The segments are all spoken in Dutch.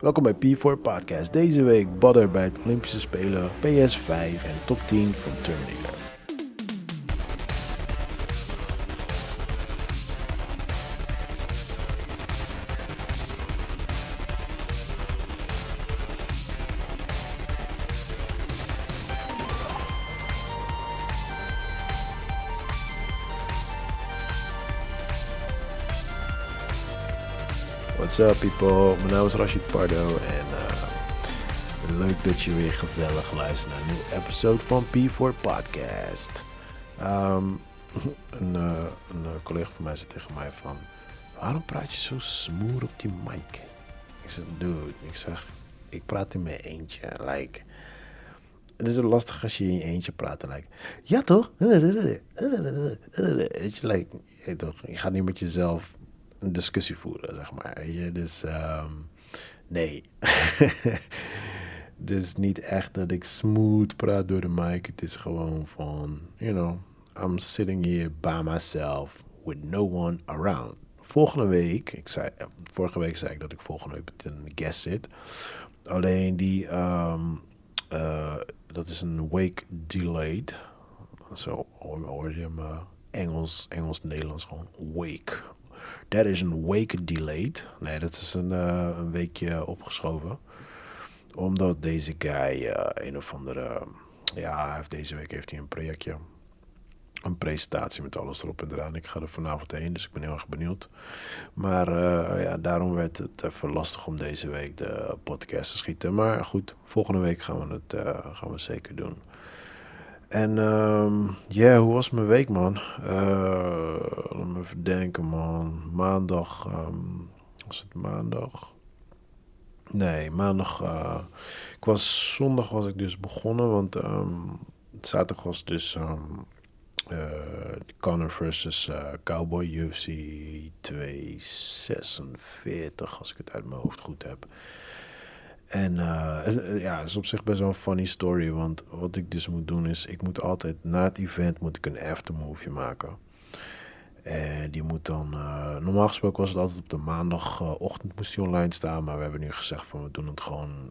Welkom bij P4 Podcast. Deze week Badder bij het Olympische Spelen, PS5 en top 10 van Terminator. What's up people, mijn naam is Rashid Pardo en uh, leuk dat je weer gezellig luistert naar een nieuwe episode van P4 Podcast. Um, een, uh, een uh, collega van mij zei tegen mij van, waarom praat je zo smooth op die mic? Ik zeg, dude, ik zeg, ik praat in mijn eentje, like... Het is lastig als je in je eentje praat. Like, ja toch? Weet je, like, toch, je gaat niet met jezelf een discussie voeren, zeg maar. Je? Dus um, nee. dus niet echt dat ik smooth praat door de mic. Het is gewoon van, you know, I'm sitting here by myself with no one around. Volgende week, ik zei, vorige week zei ik dat ik volgende week een guest zit. Alleen die, um, uh, dat is een week delayed. Zo hoor je hem Engels, Engels, Nederlands gewoon week dat is een week delayed. Nee, dat is een, uh, een weekje opgeschoven. Omdat deze guy uh, een of andere... Ja, deze week heeft hij een projectje. Een presentatie met alles erop en eraan. Ik ga er vanavond heen, dus ik ben heel erg benieuwd. Maar uh, ja, daarom werd het even lastig om deze week de podcast te schieten. Maar goed, volgende week gaan we het gaan we zeker doen. En ja, yeah, hoe was mijn week, man? Uh, laat me even denken, man. Maandag, um, was het maandag? Nee, maandag. Uh, ik was zondag was ik dus begonnen, want um, zaterdag was dus um, uh, Conor versus uh, Cowboy UFC 246, als ik het uit mijn hoofd goed heb. En uh, ja, het is op zich best wel een funny story. Want wat ik dus moet doen is, ik moet altijd na het event moet ik een aftermovie maken. En die moet dan, uh, normaal gesproken was het altijd op de maandagochtend moest die online staan. Maar we hebben nu gezegd van we doen het gewoon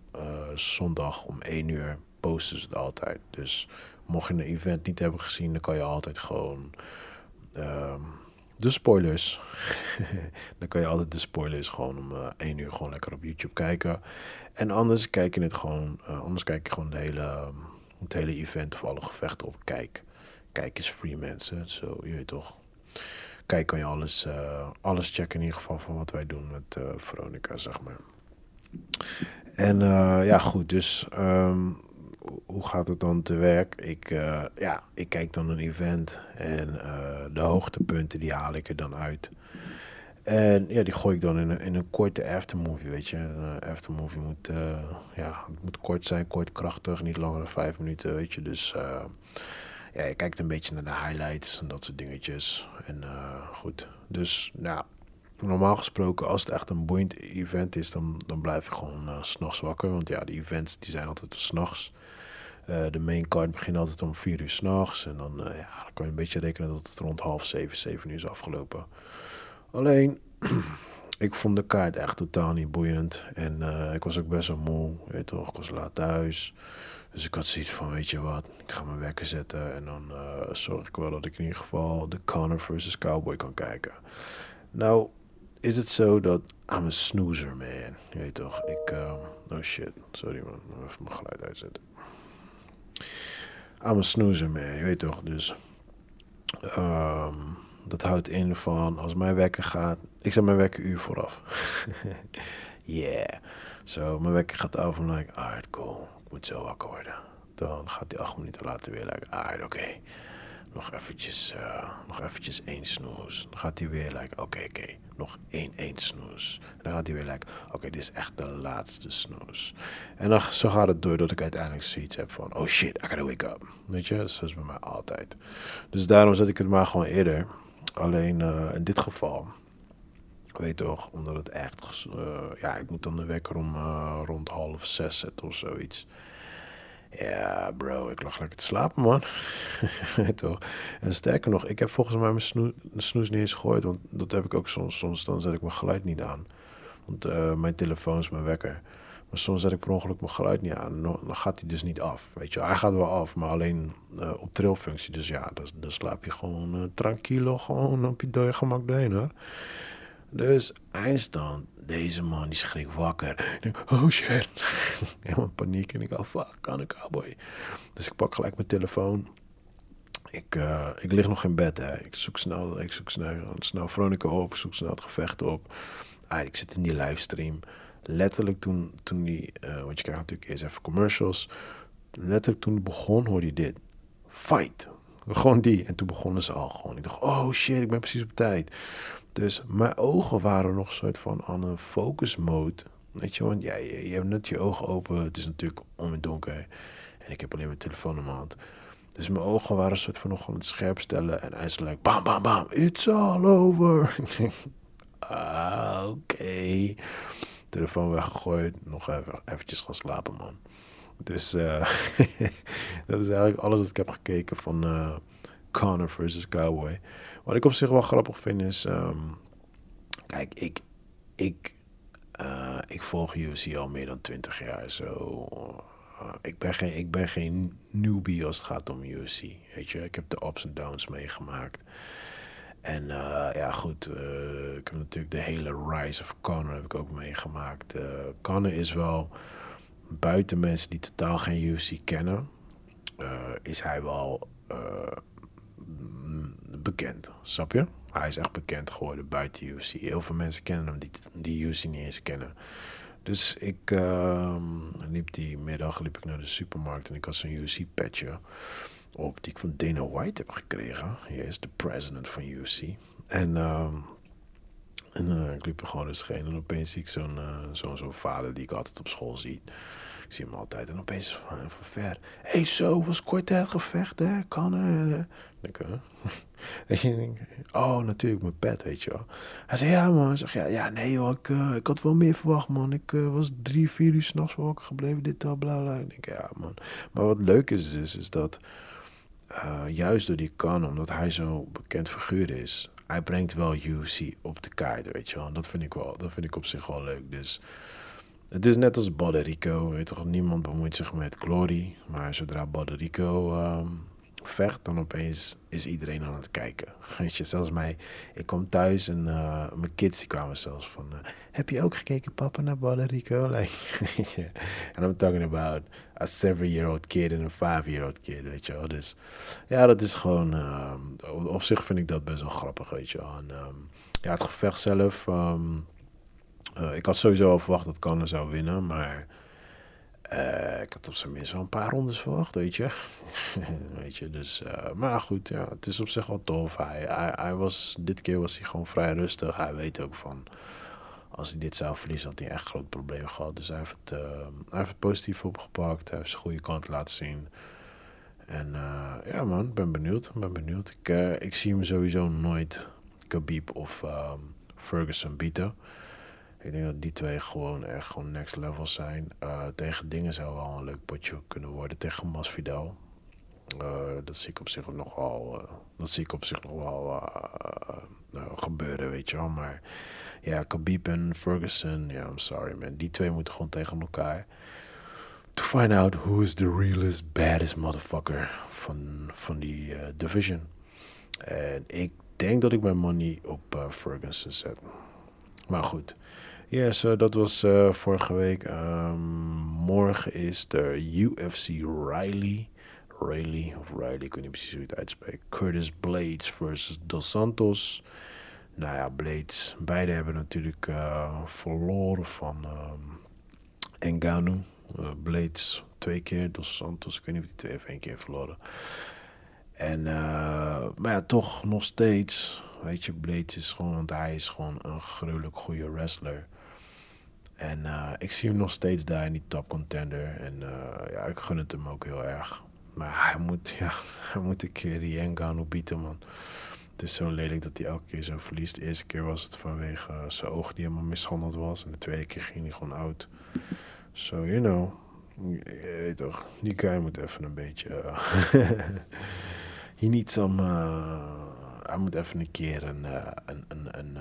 zondag om 1 uur posten ze het altijd. Dus mocht je een event niet hebben gezien, dan kan je altijd gewoon ehm, de spoilers. dan kan je altijd de spoilers gewoon om uh, 1 uur gewoon lekker op YouTube kijken. En anders kijk je het gewoon, uh, anders kijk je gewoon de hele, het hele event of alle gevechten op. Kijk, kijk is free mensen, zo je weet toch. Kijk kan je alles, uh, alles checken in ieder geval van wat wij doen met uh, Veronica, zeg maar. En ja, goed, dus um, hoe gaat het dan te werk? Ik, ja, ik kijk dan een event en de hoogtepunten die haal ik er dan uit. En ja, die gooi ik dan in een, in een korte aftermovie, weet je. Een aftermovie moet, uh, ja, moet kort zijn, kort krachtig, niet langer dan vijf minuten, weet je. Dus ja, je kijkt een beetje naar de highlights en dat soort dingetjes. En goed, dus ja, normaal gesproken, als het echt een boeiend event is, dan, dan blijf ik gewoon uh, s'nachts wakker. Want ja, die events die zijn altijd s'nachts. Uh, de main card begint altijd om vier uur s'nachts. En dan, ja, dan kan je een beetje rekenen dat het rond half zeven, zeven uur is afgelopen. Alleen, ik vond de kaart echt totaal niet boeiend. En ik was ook best wel moe. Weet toch, ik was laat thuis. Dus ik had zoiets van, weet je wat, ik ga mijn wekker zetten. En dan zorg ik wel dat ik in ieder geval de Conor versus Cowboy kan kijken. Nou, is het zo dat I'm a snoozer, man. Je weet toch, ik... Uh, oh shit, sorry man, even mijn geluid uitzetten. I'm a snoozer, man. Je weet toch, dus... Um, dat houdt in van, als mijn wekker gaat... Ik zet mijn wekker uur vooraf. yeah. Zo, mijn wekker gaat af en like, alright, cool. Ik moet zo wakker worden. Dan gaat hij acht minuten later weer, like, alright, oké. Nog eventjes, uh, nog eventjes één snoes. Dan gaat hij weer like, oké, oké, nog één, één snoes. En dan gaat hij weer like, oké, dit is echt de laatste snoes. En dan zo gaat het door dat ik uiteindelijk zoiets heb van, oh shit, I gotta wake up. Weet je, is bij mij altijd. Dus daarom zet ik het maar gewoon eerder. Alleen uh, in dit geval, weet toch, omdat het echt, uh, ja, ik moet dan de wekker om rond half zes zetten of zoiets. Ja, bro, ik lag lekker te slapen, man. Toch? En sterker nog, ik heb volgens mij mijn snoes, snoes niet eens gehoord. Want dat heb ik ook soms. Soms dan zet ik mijn geluid niet aan. Want mijn telefoon is mijn wekker. Maar soms zet ik per ongeluk mijn geluid niet aan. Dan gaat hij dus niet af. Weet je, hij gaat wel af, maar alleen uh, op trilfunctie. Dus ja, dan, slaap je gewoon uh, tranquilo, gewoon op je dode gemak hoor. Dus eindstand, deze man die schrikt wakker. Denk, oh shit. Helemaal paniek. En ik ga, oh, fuck, kan ik cowboy. Dus ik pak gelijk mijn telefoon. Ik, uh, ik lig nog in bed. Hè. Ik zoek snel, ik zoek snel, snel Veronica op. Ik zoek snel het gevecht op. Ah, ik zit in die livestream. Letterlijk toen, toen die, uh, want je krijgt natuurlijk eerst even commercials. Letterlijk toen het begon hoorde je dit. Fight. Gewoon die. En toen begonnen ze al gewoon. Ik dacht, oh shit, ik ben precies op tijd. Dus mijn ogen waren nog een soort van aan een focus mode. Weet je, want ja, je, hebt net je ogen open. Het is natuurlijk om in donker. En ik heb alleen mijn telefoon in mijn hand. Dus mijn ogen waren een soort van nog aan het scherp stellen. En hij is like, bam, bam, bam, it's all over. ah, oké. Okay. Telefoon weggegooid. Nog even, eventjes gaan slapen, man. Dus uh, dat is eigenlijk alles wat ik heb gekeken van uh, Connor versus Cowboy. Wat ik op zich wel grappig vind is... Um, kijk, ik... ik uh, ik volg UFC al meer dan 20 jaar. Zo ik, ben geen, ik ben geen newbie als het gaat om UFC. Weet je, ik heb de ups en downs meegemaakt. En uh, ja, goed, uh, ik heb natuurlijk de hele Rise of Conor heb ik ook meegemaakt. Uh, Conor is wel, buiten mensen die totaal geen UFC kennen, is hij wel bekend, snap je? Hij is echt bekend geworden buiten UFC. Heel veel mensen kennen hem die, die UFC niet eens kennen. Dus ik uh, liep die middag liep ik naar de supermarkt en ik had zo'n UFC-patje op die ik van Dana White heb gekregen. Hij is de president van UFC. En, uh, en uh, ik liep er gewoon eens heen en opeens zie ik zo'n uh, zo'n zo'n vader die ik altijd op school zie. Ik zie hem altijd en opeens van, van ver. Hé, hey, zo was kort het gevecht, hè? Kan er? Ik, huh? En je denkt, oh, natuurlijk mijn pet, weet je wel. Hij zei, ja man. Ik zeg, ja, ja nee joh, ik, uh, ik had wel meer verwacht man. Ik was drie, vier uur s'nachts wakker gebleven, dit, bla, bla. Ik denk, ja man. Maar wat leuk is, is, is dat uh, juist door die kan, omdat hij zo'n bekend figuur is, hij brengt wel UFC op de kaart, weet je wel. Dat vind ik wel, dat vind ik op zich wel leuk. Dus het is net als Rico, weet toch, niemand bemoeit zich met Glory. Maar zodra Rico um, vecht, dan opeens is iedereen aan het kijken. Je, zelfs mij, ik kwam thuis en uh, mijn kids die kwamen zelfs van, uh, heb je ook gekeken papa naar Rico? Like, and I'm talking about a seven-year-old kid en een five-year-old kid, weet je wel. Dus ja, dat is gewoon, uh, op zich vind ik dat best wel grappig, weet je wel. En, um, ja, het gevecht zelf... Um, uh, ik had sowieso al verwacht dat Conor zou winnen, maar uh, ik had op zijn minst wel een paar rondes verwacht, weet je. weet je, dus, uh, maar goed, ja, het is op zich wel tof. Hij, hij, hij, was, dit keer was hij gewoon vrij rustig. Hij weet ook van, als hij dit zou verliezen, had hij echt groot probleem gehad. Dus hij heeft het, hij heeft het positief opgepakt. Hij heeft zijn goede kant laten zien. En ja man, ben benieuwd, ben benieuwd. Ik, ik zie hem sowieso nooit Khabib of um, Ferguson bieden. Ik denk dat die twee gewoon echt gewoon next level zijn. Uh, tegen dingen zou wel een leuk potje kunnen worden. Tegen Masvidal. Uh, dat zie ik op zich nog wel. Uh, dat zie ik op zich nog wel gebeuren, weet je wel. Maar ja, Khabib en Ferguson. Ja, I'm sorry man. Die twee moeten gewoon tegen elkaar. To find out who is the realest, baddest motherfucker van, van die division. En ik denk dat ik mijn money op Ferguson zet. Maar goed. Yes, uh, dat was uh, vorige week. Um, morgen is de UFC Riley. Riley of Riley, ik weet niet precies hoe je het uitspreekt. Curtis Blades versus Dos Santos. Nou ja, Blades. Beide hebben natuurlijk uh, verloren van Engano. Blades twee keer, Dos Santos. Ik weet niet of die twee of één keer verloren. En, maar ja, toch nog steeds. Weet je, Blades is gewoon, want hij is gewoon een gruwelijk goede wrestler. En uh, ik zie hem nog steeds daar in die top contender. En uh, ja, ik gun het hem ook heel erg. Maar hij moet, ja, hij moet een keer die Engano bieden, man. Het is zo lelijk dat hij elke keer zo verliest. De eerste keer was het vanwege uh, zijn oog die helemaal mishandeld was. En de tweede keer ging hij gewoon oud. So, you know. Je weet toch, die guy moet even een beetje... He needs some... hij moet even een keer een... een, een, een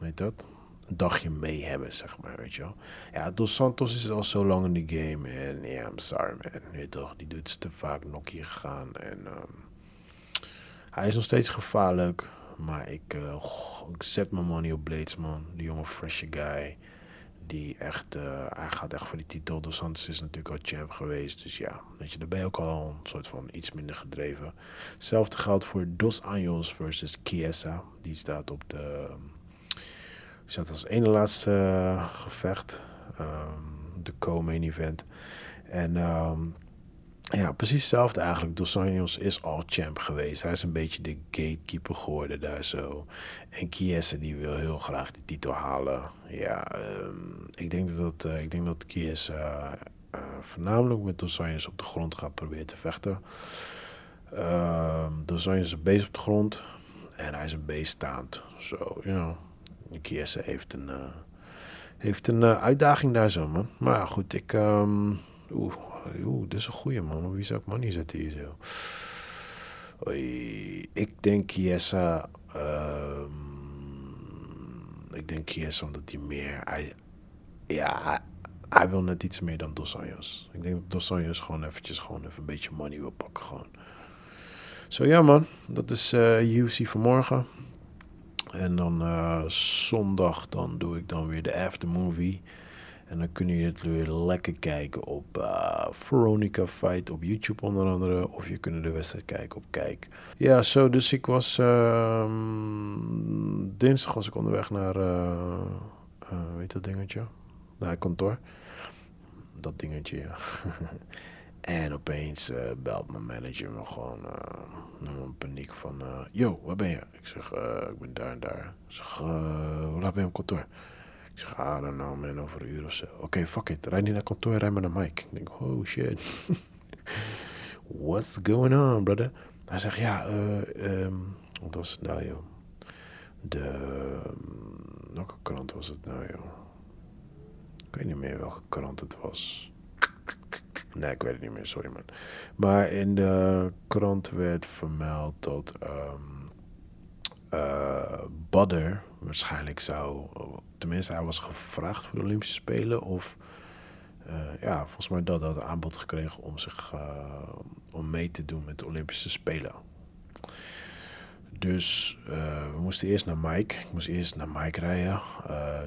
weet dat? een dagje mee hebben, zeg maar, weet je wel. Ja, Dos Santos is al zo lang in de game en ja, I'm sorry man, weet toch, die doet te vaak nokkie gegaan en ehm, hij is nog steeds gevaarlijk, maar ik, uh, ik zet mijn money op Blades, man. Die jonge freshe guy, die echt, uh, hij gaat echt voor die titel. Dos Santos is natuurlijk al champ geweest, dus ja, weet je, daar ben je ook al een soort van iets minder gedreven. Hetzelfde geldt voor Dos Anjos versus Chiesa, die staat op de ik zat als ene laatste uh, gevecht. Um, de co-main event. En um, ja, precies hetzelfde eigenlijk. Dos is al champ geweest. Hij is een beetje de gatekeeper geworden daar zo. En Chiesa die wil heel graag die titel halen. Ja, um, ik denk dat, uh, ik denk dat uh, voornamelijk met Dos op de grond gaat proberen te vechten. Dos Anjos is bezig op de grond. En hij is een beest staand. Zo, so, you. Kiese heeft een, uh, heeft een uh, uitdaging daar zo, man. Maar goed, ik... Um, oeh, oeh, dit is een goeie, man. Wie zou ik money zetten hier zo? Ik denk Kiesa... Um, ik denk Kiesa omdat hij meer... Hij, ja, hij, wil net iets meer dan Dos Anjos. Ik denk dat Dos Anjos gewoon eventjes gewoon even een beetje money wil pakken, gewoon. Zo ja, man. Dat is uh, UFC vanmorgen. En dan uh, zondag dan doe ik dan weer de aftermovie. En dan kunnen jullie het weer lekker kijken op uh, Veronica Fight op YouTube onder andere. Of je kunt de wedstrijd kijken op Kijk. Ja, zo dus ik was uh, dinsdag was ik onderweg naar, uh, weet dat dingetje? Naar het kantoor. Dat dingetje, ja. En opeens belt mijn manager me gewoon uh, een paniek van... Yo, waar ben je? Ik zeg, ik ben daar en daar. Ik zeg, laat ben je op kantoor? Ik zeg, don't know man, over een uur of zo. Oké, fuck it. Rijd niet naar kantoor, rijd maar naar Mike. Ik denk, oh shit. What's going on, brother? Hij zegt, ja, um, wat was het nou, joh? De... welke krant was het nou, joh? Ik weet niet meer welke krant het was. Nee, ik weet het niet meer, sorry man. Maar in de krant werd vermeld dat um, uh, Badder waarschijnlijk zou, tenminste hij was gevraagd voor de Olympische Spelen of uh, ja, volgens mij dat had aanbod gekregen om zich uh, om mee te doen met de Olympische Spelen. Dus we moesten eerst naar Mike. Ik moest eerst naar Mike rijden,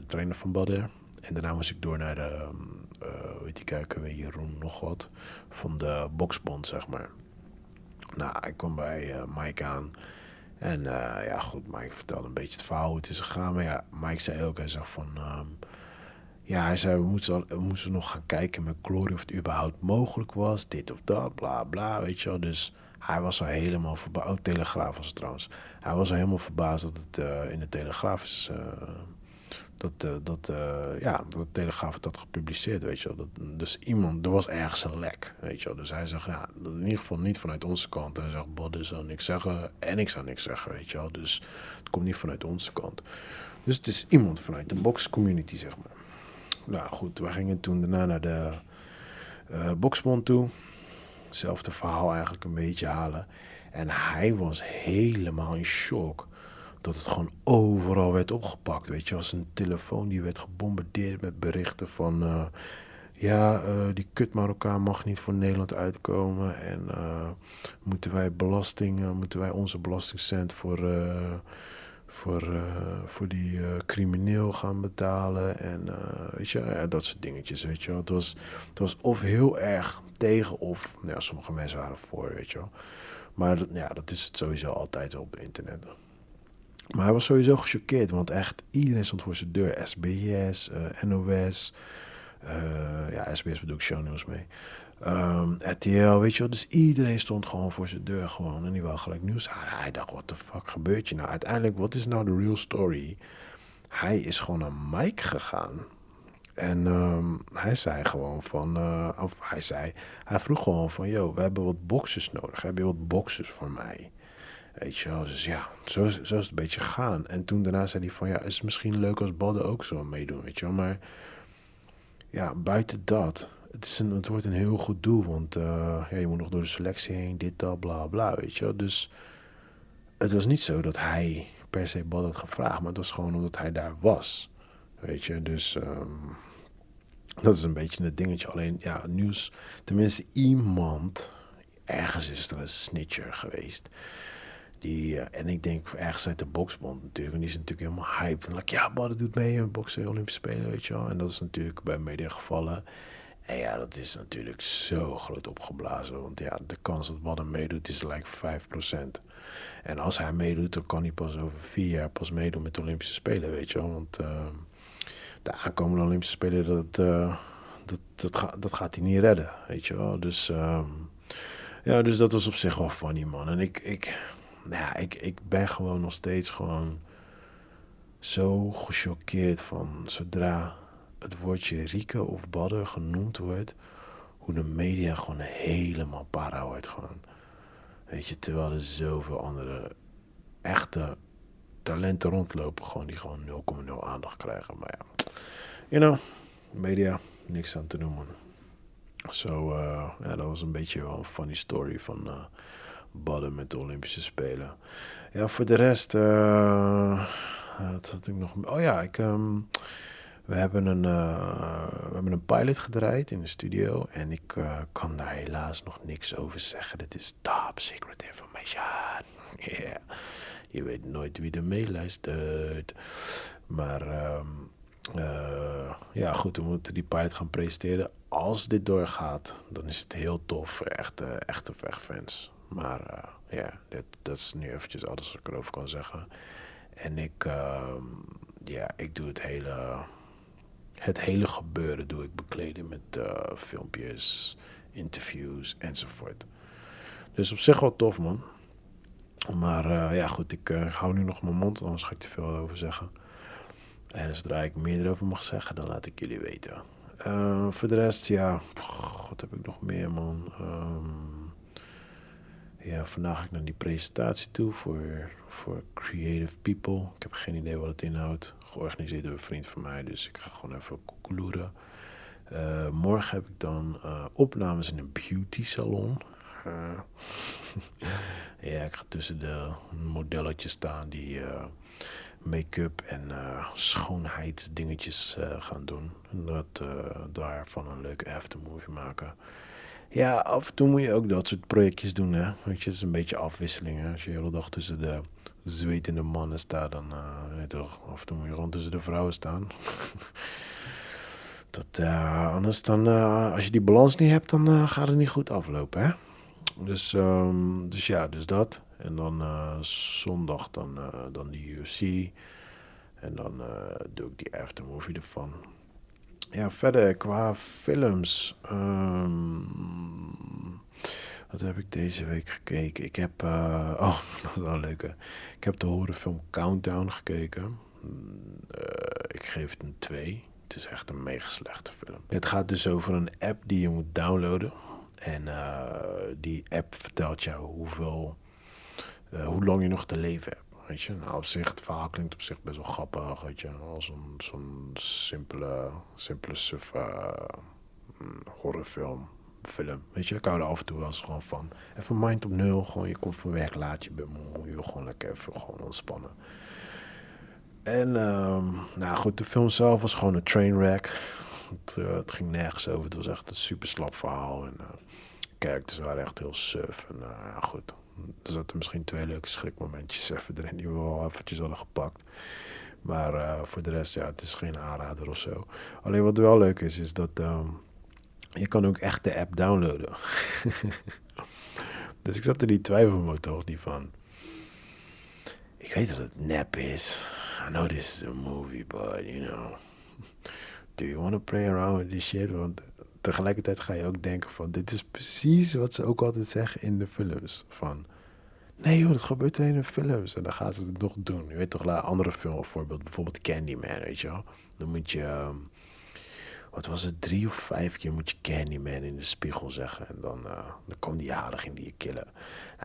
trainer van Badder. En daarna moest ik door naar de, uh, weet die kijken, weer Jeroen nog wat, van de boxbond, zeg maar. Nou, ik kwam bij Mike aan. En uh, ja, goed, Mike vertelde een beetje het verhaal hoe het is gegaan. Maar ja, Mike zei ook, hij zegt van... Um, ja, hij zei, we moesten, we nog gaan kijken met Glory of het überhaupt mogelijk was. Dit of dat, bla bla, weet je wel. Dus hij was al helemaal verbaasd. Ook Telegraaf was het trouwens. Hij was al helemaal verbaasd dat het uh, in de Telegraaf is... Uh, dat, uh, dat, uh, ja, dat de Telegraaf had gepubliceerd, weet je wel. Dat, dus iemand, er was ergens een lek, weet je wel. Dus hij zegt, ja, in ieder geval niet vanuit onze kant. Hij zegt, Bodde zou niks zeggen en ik zou niks zeggen, weet je wel. Dus het komt niet vanuit onze kant. Dus het is iemand vanuit de box-community, zeg maar. Nou goed, wij gingen toen daarna naar de uh, boxbond toe. Hetzelfde verhaal eigenlijk een beetje halen. En hij was helemaal in shock dat het gewoon overal werd opgepakt. Weet je, als een telefoon die werd gebombardeerd met berichten van. Uh, ja, uh, die kut Marokkaan mag niet voor Nederland uitkomen. En uh, moeten wij belasting, moeten wij onze belastingcent voor, voor, voor die crimineel gaan betalen. En weet je, ja, dat soort dingetjes, weet je Het was, het was of heel erg tegen of, ja, sommige mensen waren voor, weet je wel. Maar ja, dat is sowieso altijd op internet. Maar hij was sowieso gechoqueerd, want echt iedereen stond voor zijn deur. SBS, NOS, uh, ja, SBS bedoel ik shownieuws mee. Um, RTL, weet je wel. Dus iedereen stond gewoon voor zijn deur gewoon. En die wou gelijk nieuws halen. Hij dacht, wat de fuck gebeurt je nou? Uiteindelijk, wat is nou de real story? Hij is gewoon naar Mike gegaan. En um, hij zei gewoon van, uh, of hij zei, hij vroeg gewoon van, yo, we hebben wat boxers nodig. Heb je wat boxers voor mij? Weet je wel, dus ja, zo, zo is het een beetje gegaan. En toen daarna zei hij van, ja, is het misschien leuk als Badden ook zo meedoen, weet je wel. Maar ja, buiten dat, het, is een, het wordt een heel goed doel. Want uh, ja, je moet nog door de selectie heen, dit, dat, bla, bla, weet je wel. Dus het was niet zo dat hij per se Badden had gevraagd, maar het was gewoon omdat hij daar was. Weet je, dus ehm, dat is een beetje het dingetje. Alleen ja, nieuws, tenminste iemand, ergens is er een snitcher geweest. Die, eh, en ik denk ergens uit de boksbond natuurlijk. En die is natuurlijk helemaal hyped. En ja, Badden doet mee boksen Olympische Spelen, weet je wel. En dat is natuurlijk bij media gevallen. En ja, dat is natuurlijk zo groot opgeblazen. Want ja, de kans dat Badden meedoet is like 5%. En als hij meedoet, dan kan hij pas over vier jaar pas meedoen met de Olympische Spelen, weet je wel. Want uh, de aankomende Olympische Spelen, dat, uh, dat, dat, dat, gaat hij niet redden, weet je wel. Dus, um, ja, dus dat was op zich wel funny, man. En ik, ik, nou ja, ik, ik ben gewoon nog steeds gewoon zo gechoqueerd van zodra het woordje Rieke of Badder genoemd wordt, hoe de media gewoon helemaal para wordt gewoon. Weet je, terwijl er zoveel andere echte talenten rondlopen, gewoon die gewoon 0,0 aandacht krijgen. Maar ja, you know, media, niks aan te noemen. Zo, uh, ja, dat was een beetje wel een funny story van uh, Badden met de Olympische Spelen. Ja, voor de rest, uh, wat had ik nog? Oh ja, ik. Um, we hebben, een, uh, we hebben een pilot gedraaid in de studio en ik uh, kan daar helaas nog niks over zeggen. Dit is top secret information. Yeah. Je weet nooit wie er meeluistert. Maar uh, ja, goed, we moeten die pilot gaan presenteren. Als dit doorgaat, dan is het heel tof voor echte, echte vechtfans. Maar ja, dit, dat is nu eventjes alles wat ik erover kan zeggen. En ik, ehm, ja, ik doe het hele het hele gebeuren doe ik bekleden met uh, filmpjes, interviews enzovoort. Dus op zich wel tof, man. Maar uh, ja, goed, ik hou nu nog mijn mond, anders ga ik te veel over zeggen. En zodra ik meer erover mag zeggen, dan laat ik jullie weten. voor de rest, ja, wat heb ik nog meer, man? Um, ja, vandaag ga ik naar die presentatie toe voor, voor Creative People. Ik heb geen idee wat het inhoudt georganiseerd door een vriend van mij. Dus ik ga gewoon even koekeloeren. Uh, morgen heb ik dan uh, opnames in een beauty salon. Uh, ja, ik ga tussen de modelletjes staan die make-up en schoonheidsdingetjes gaan doen. En dat daarvan een leuke aftermovie maken. Ja, af en toe moet je ook dat soort projectjes doen. Hè? Weet je, het is een beetje afwisseling. Hè? Als je de hele dag tussen de zwetende mannen staat, dan uh, weet toch, af en toe moet je rond tussen de vrouwen staan. Dat, uh, anders dan, uh, als je die balans niet hebt, dan gaat het niet goed aflopen, hè. Dus, um, dus ja, dus dat. En dan zondag dan, dan die UFC. En dan doe ik die aftermovie ervan. Ja, verder qua films. Um, wat heb ik deze week gekeken? Ik heb. Uh, oh, dat is wel leuk. Ik heb de horrorfilm Countdown gekeken. Uh, ik geef het een 2. Het is echt een mega slechte film. Het gaat dus over een app die je moet downloaden. En uh, die app vertelt jou hoeveel. hoe lang je nog te leven hebt. Weet je, nou op zich, het verhaal klinkt op zich best wel grappig, weet je. Als een zo'n simpele, simpele suffe horrorfilm film. Weet je, ik hou er af en toe wel eens gewoon van. Even mind op nul, gewoon je komt van werk laat, je moe, je wil gewoon lekker even gewoon ontspannen. En um, nou goed, de film zelf was gewoon een trainwreck. Het, uh, het ging nergens over, het was echt een super slap verhaal. En uh, characters waren echt heel suf. En ja, goed, er zaten misschien twee leuke schrikmomentjes even erin die we wel eventjes hadden gepakt. Maar voor de rest, ja, het is geen aanrader of zo. Alleen wat wel leuk is, is dat... Um, je kan ook echt de app downloaden. dus ik zat er die twijfelmotor die van... Ik weet dat het nep is. I know this is a movie, but you know... Do you want to play around with this shit? Want tegelijkertijd ga je ook denken van... Dit is precies wat ze ook altijd zeggen in de films. Van... Nee joh, dat gebeurt alleen in films. En dan gaan ze het nog doen. Je weet toch, een andere film voorbeeld. Bijvoorbeeld Candyman, weet je wel. Dan moet je... Um, wat was het, drie of vijf keer moet je Candyman in de spiegel zeggen. En dan, uh, dan kwam die jaren, ging die je killen.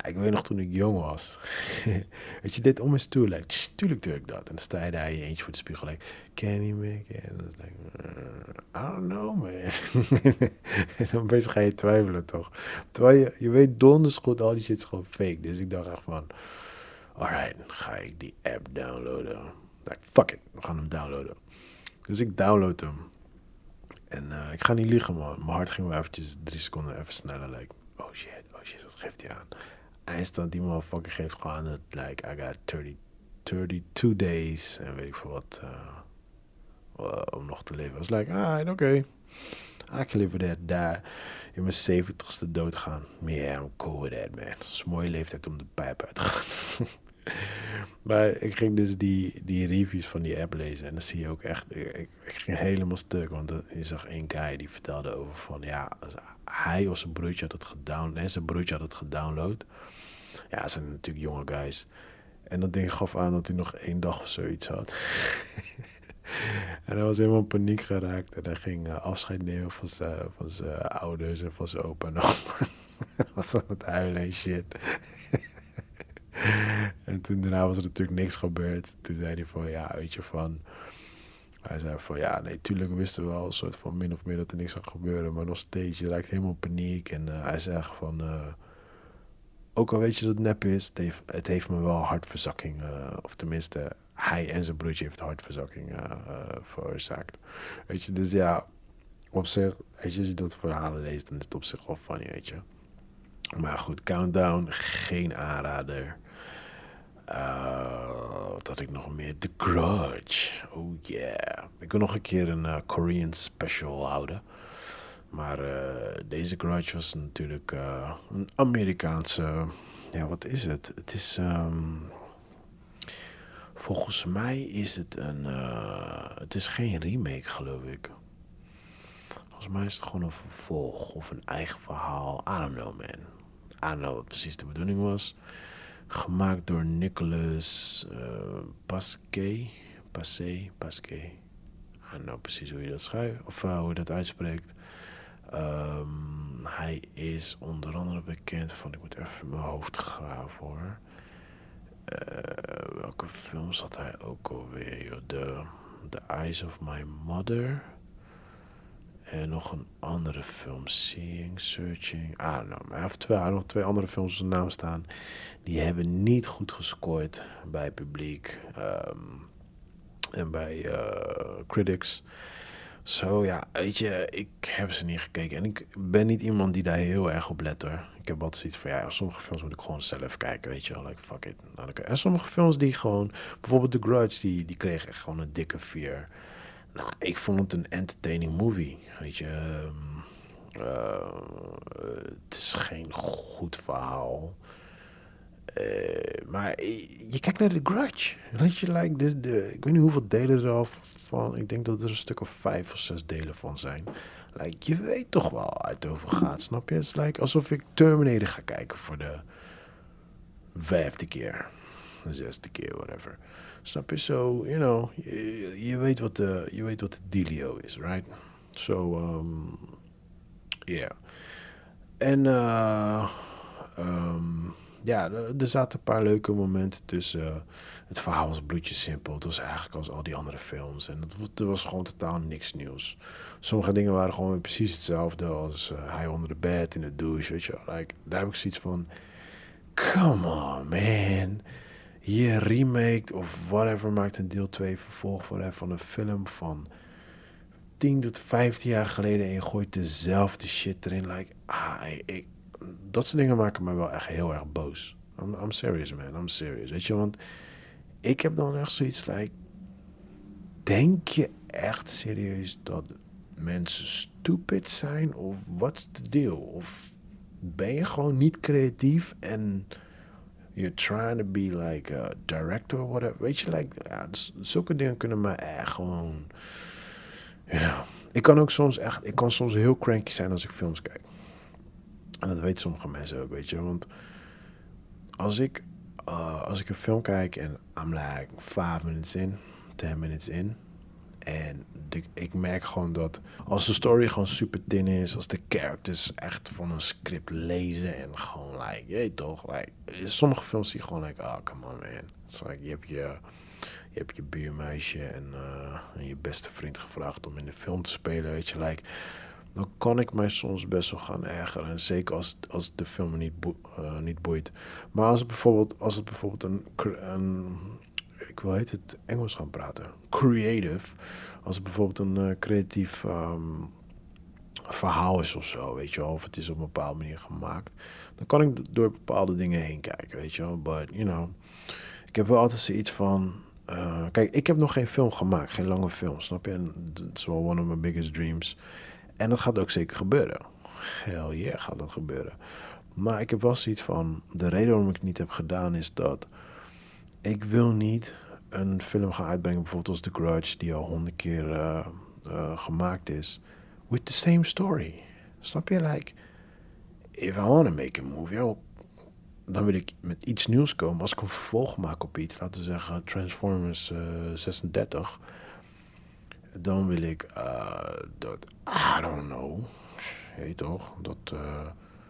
Ik weet nog toen ik jong was. weet je, dit om is toe, like, tuurlijk doe ik dat. En dan sta je daar je eentje voor de spiegel, like, Candyman, en like, uh, I don't know, man. en dan bezig ga je twijfelen, toch? Terwijl je, je weet donders goed, al die shit is gewoon fake. Dus ik dacht echt van, alright, ga ik die app downloaden. Like, fuck it, we gaan hem downloaden. Dus ik download hem. En eh, ik ga niet liegen, man. Mijn hart ging wel eventjes drie seconden even sneller. Like, oh shit, oh shit, wat geeft hij aan? Eindstand, die motherfucker geeft gewoon het, like, I got 30, 32 days. En weet ik veel wat, uh, om nog te leven. I was like, ah, oké. Okay. I can live with that. Die. In mijn zeventigste doodgaan. Yeah, I'm cool with that, man. Het is een mooie leeftijd om de pijp uit te gaan. maar ik ging dus die, die reviews van die app lezen. En dan zie je ook echt... Ik, ik ging helemaal stuk. Want je zag één guy die vertelde over van... Ja, hij of zijn broertje had het gedownload. Nee, zijn broertje had het gedownload. Ja, het zijn natuurlijk jonge guys. En dat ding gaf aan dat hij nog één dag of zoiets had. en hij was helemaal in paniek geraakt. En hij ging uh, afscheid nemen van zijn, van zijn ouders en van zijn opa en was aan het huilen en shit. en toen daarna was er natuurlijk niks gebeurd. Toen zei hij van, ja, weet je, van... Hij zei van, ja, nee, tuurlijk wisten we wel een soort van min of meer dat er niks zou gebeuren. Maar nog steeds, je raakt helemaal paniek. En uh, hij zegt van... Uh, ook al weet je dat het nep is, het heeft, me wel hartverzakking. Uh, of tenminste, hij en zijn broertje heeft hartverzakking veroorzaakt. Weet je, dus ja, op zich, als je dat verhalen leest, dan is het op zich wel funny, weet je. Maar goed, Countdown, geen aanrader. Uh, wat had ik nog meer? The Grudge. Oh yeah. Ik wil nog een keer een uh, Korean special houden. Maar uh, deze Grudge was natuurlijk een Amerikaanse. Ja, wat is het? Het is. Um, volgens mij is het een. het is geen remake, geloof ik. Volgens mij is het gewoon een vervolg of een eigen verhaal. I don't know, man. I don't know wat precies de bedoeling was. Gemaakt door Nicolas uh, Pasquet. Passé, Pasquet. Don't know precies hoe je dat schrijft. Of uh, hoe je dat uitspreekt. Um, hij is onder andere bekend van... Ik moet even mijn hoofd graven hoor. Uh, welke films had hij ook alweer? The, The Eyes of My Mother... En nog een andere film, Seeing, Searching. I don't know. Heeft twee, nog twee andere films op zijn naam staan. Die hebben niet goed gescoord bij publiek um, en bij uh, critics. Zo ja, weet je, ik heb ze niet gekeken. En ik ben niet iemand die daar heel erg op let hoor. Ik heb altijd zoiets van, ja, sommige films moet ik gewoon zelf kijken, weet je Like, fuck it. En sommige films die gewoon, bijvoorbeeld The Grudge, die, die kreeg echt gewoon een dikke vier. Nou, ik vond het een entertaining movie. Weet je, um, uh, het is geen goed verhaal. Uh, maar je kijkt naar The Grudge. Weet je, like, this, de, ik weet niet hoeveel delen er al van. Ik denk dat er een stuk of vijf of zes delen van zijn. Like, je weet toch wel uit het over gaat, snap je? Het is like alsof ik Terminator ga kijken voor de vijfde keer. De zesde keer, whatever. Snap je? So, you know, je, weet wat de, je weet wat de dealio is, right? So, um, yeah. En, uh, ja, er zaten een paar leuke momenten tussen. Het verhaal was bloedjes simpel. Het was eigenlijk als al die andere films. En het, er was gewoon totaal niks nieuws. Sommige dingen waren gewoon precies hetzelfde als uh, hij onder de bed, in de douche, weet je like, Daar heb ik zoiets van, come on, man je remake of whatever maakt een deel 2 vervolg van een film van 10 tot 15 jaar geleden en je gooit dezelfde shit erin. Like, ah, ik, dat soort dingen maken me wel echt heel erg boos. I'm, I'm serious, man. I'm serious. Weet je, want ik heb dan echt zoiets like, denk je echt serieus dat mensen stupid zijn? Of what's the deal? Of ben je gewoon niet creatief en you're trying to be like a director or whatever. Weet je, like, ja, zulke dingen kunnen me echt gewoon. Ja. Ik kan ook soms echt, ik kan soms heel cranky zijn als ik films kijk. En dat weten sommige mensen ook, weet je. Want als ik, uh, als ik een film kijk en I'm like five minutes in, ten minutes in. En ik merk gewoon dat als de story gewoon super thin is, als de characters echt van een script lezen en gewoon like, je toch, like, sommige films zie je gewoon like, oh come on man. It's like, je hebt je, je, hebt je buurmeisje en, uh, en je beste vriend gevraagd om in de film te spelen, weet je, like, dan kan ik mij soms best wel gaan ergeren. En zeker als, als de film niet, uh, niet boeit. Maar als het bijvoorbeeld, als het bijvoorbeeld een ik wil heet het Engels gaan praten. Creative. Als het bijvoorbeeld een eh, creatief ehm, verhaal is of zo, weet je wel. Of het is op een bepaalde manier gemaakt. Dan kan ik door bepaalde dingen heen kijken, weet je wel. But, you know, ik heb wel altijd zoiets van... eh, kijk, ik heb nog geen film gemaakt, geen lange film, snap je? En dat is wel one of my biggest dreams. En dat gaat ook zeker gebeuren. Hell yeah, gaat dat gebeuren. Maar ik heb wel zoiets van... De reden waarom ik het niet heb gedaan is dat... Ik wil niet een film gaan uitbrengen, bijvoorbeeld als The Grudge... die al honderd keer eh, eh, gemaakt is. With the same story. Snap je? Like... If I want to make a movie... dan wil ik met iets nieuws komen. Als ik een vervolg maak op iets, laten we zeggen Transformers eh, 36, dan wil ik dat, I don't know, je weet toch, dat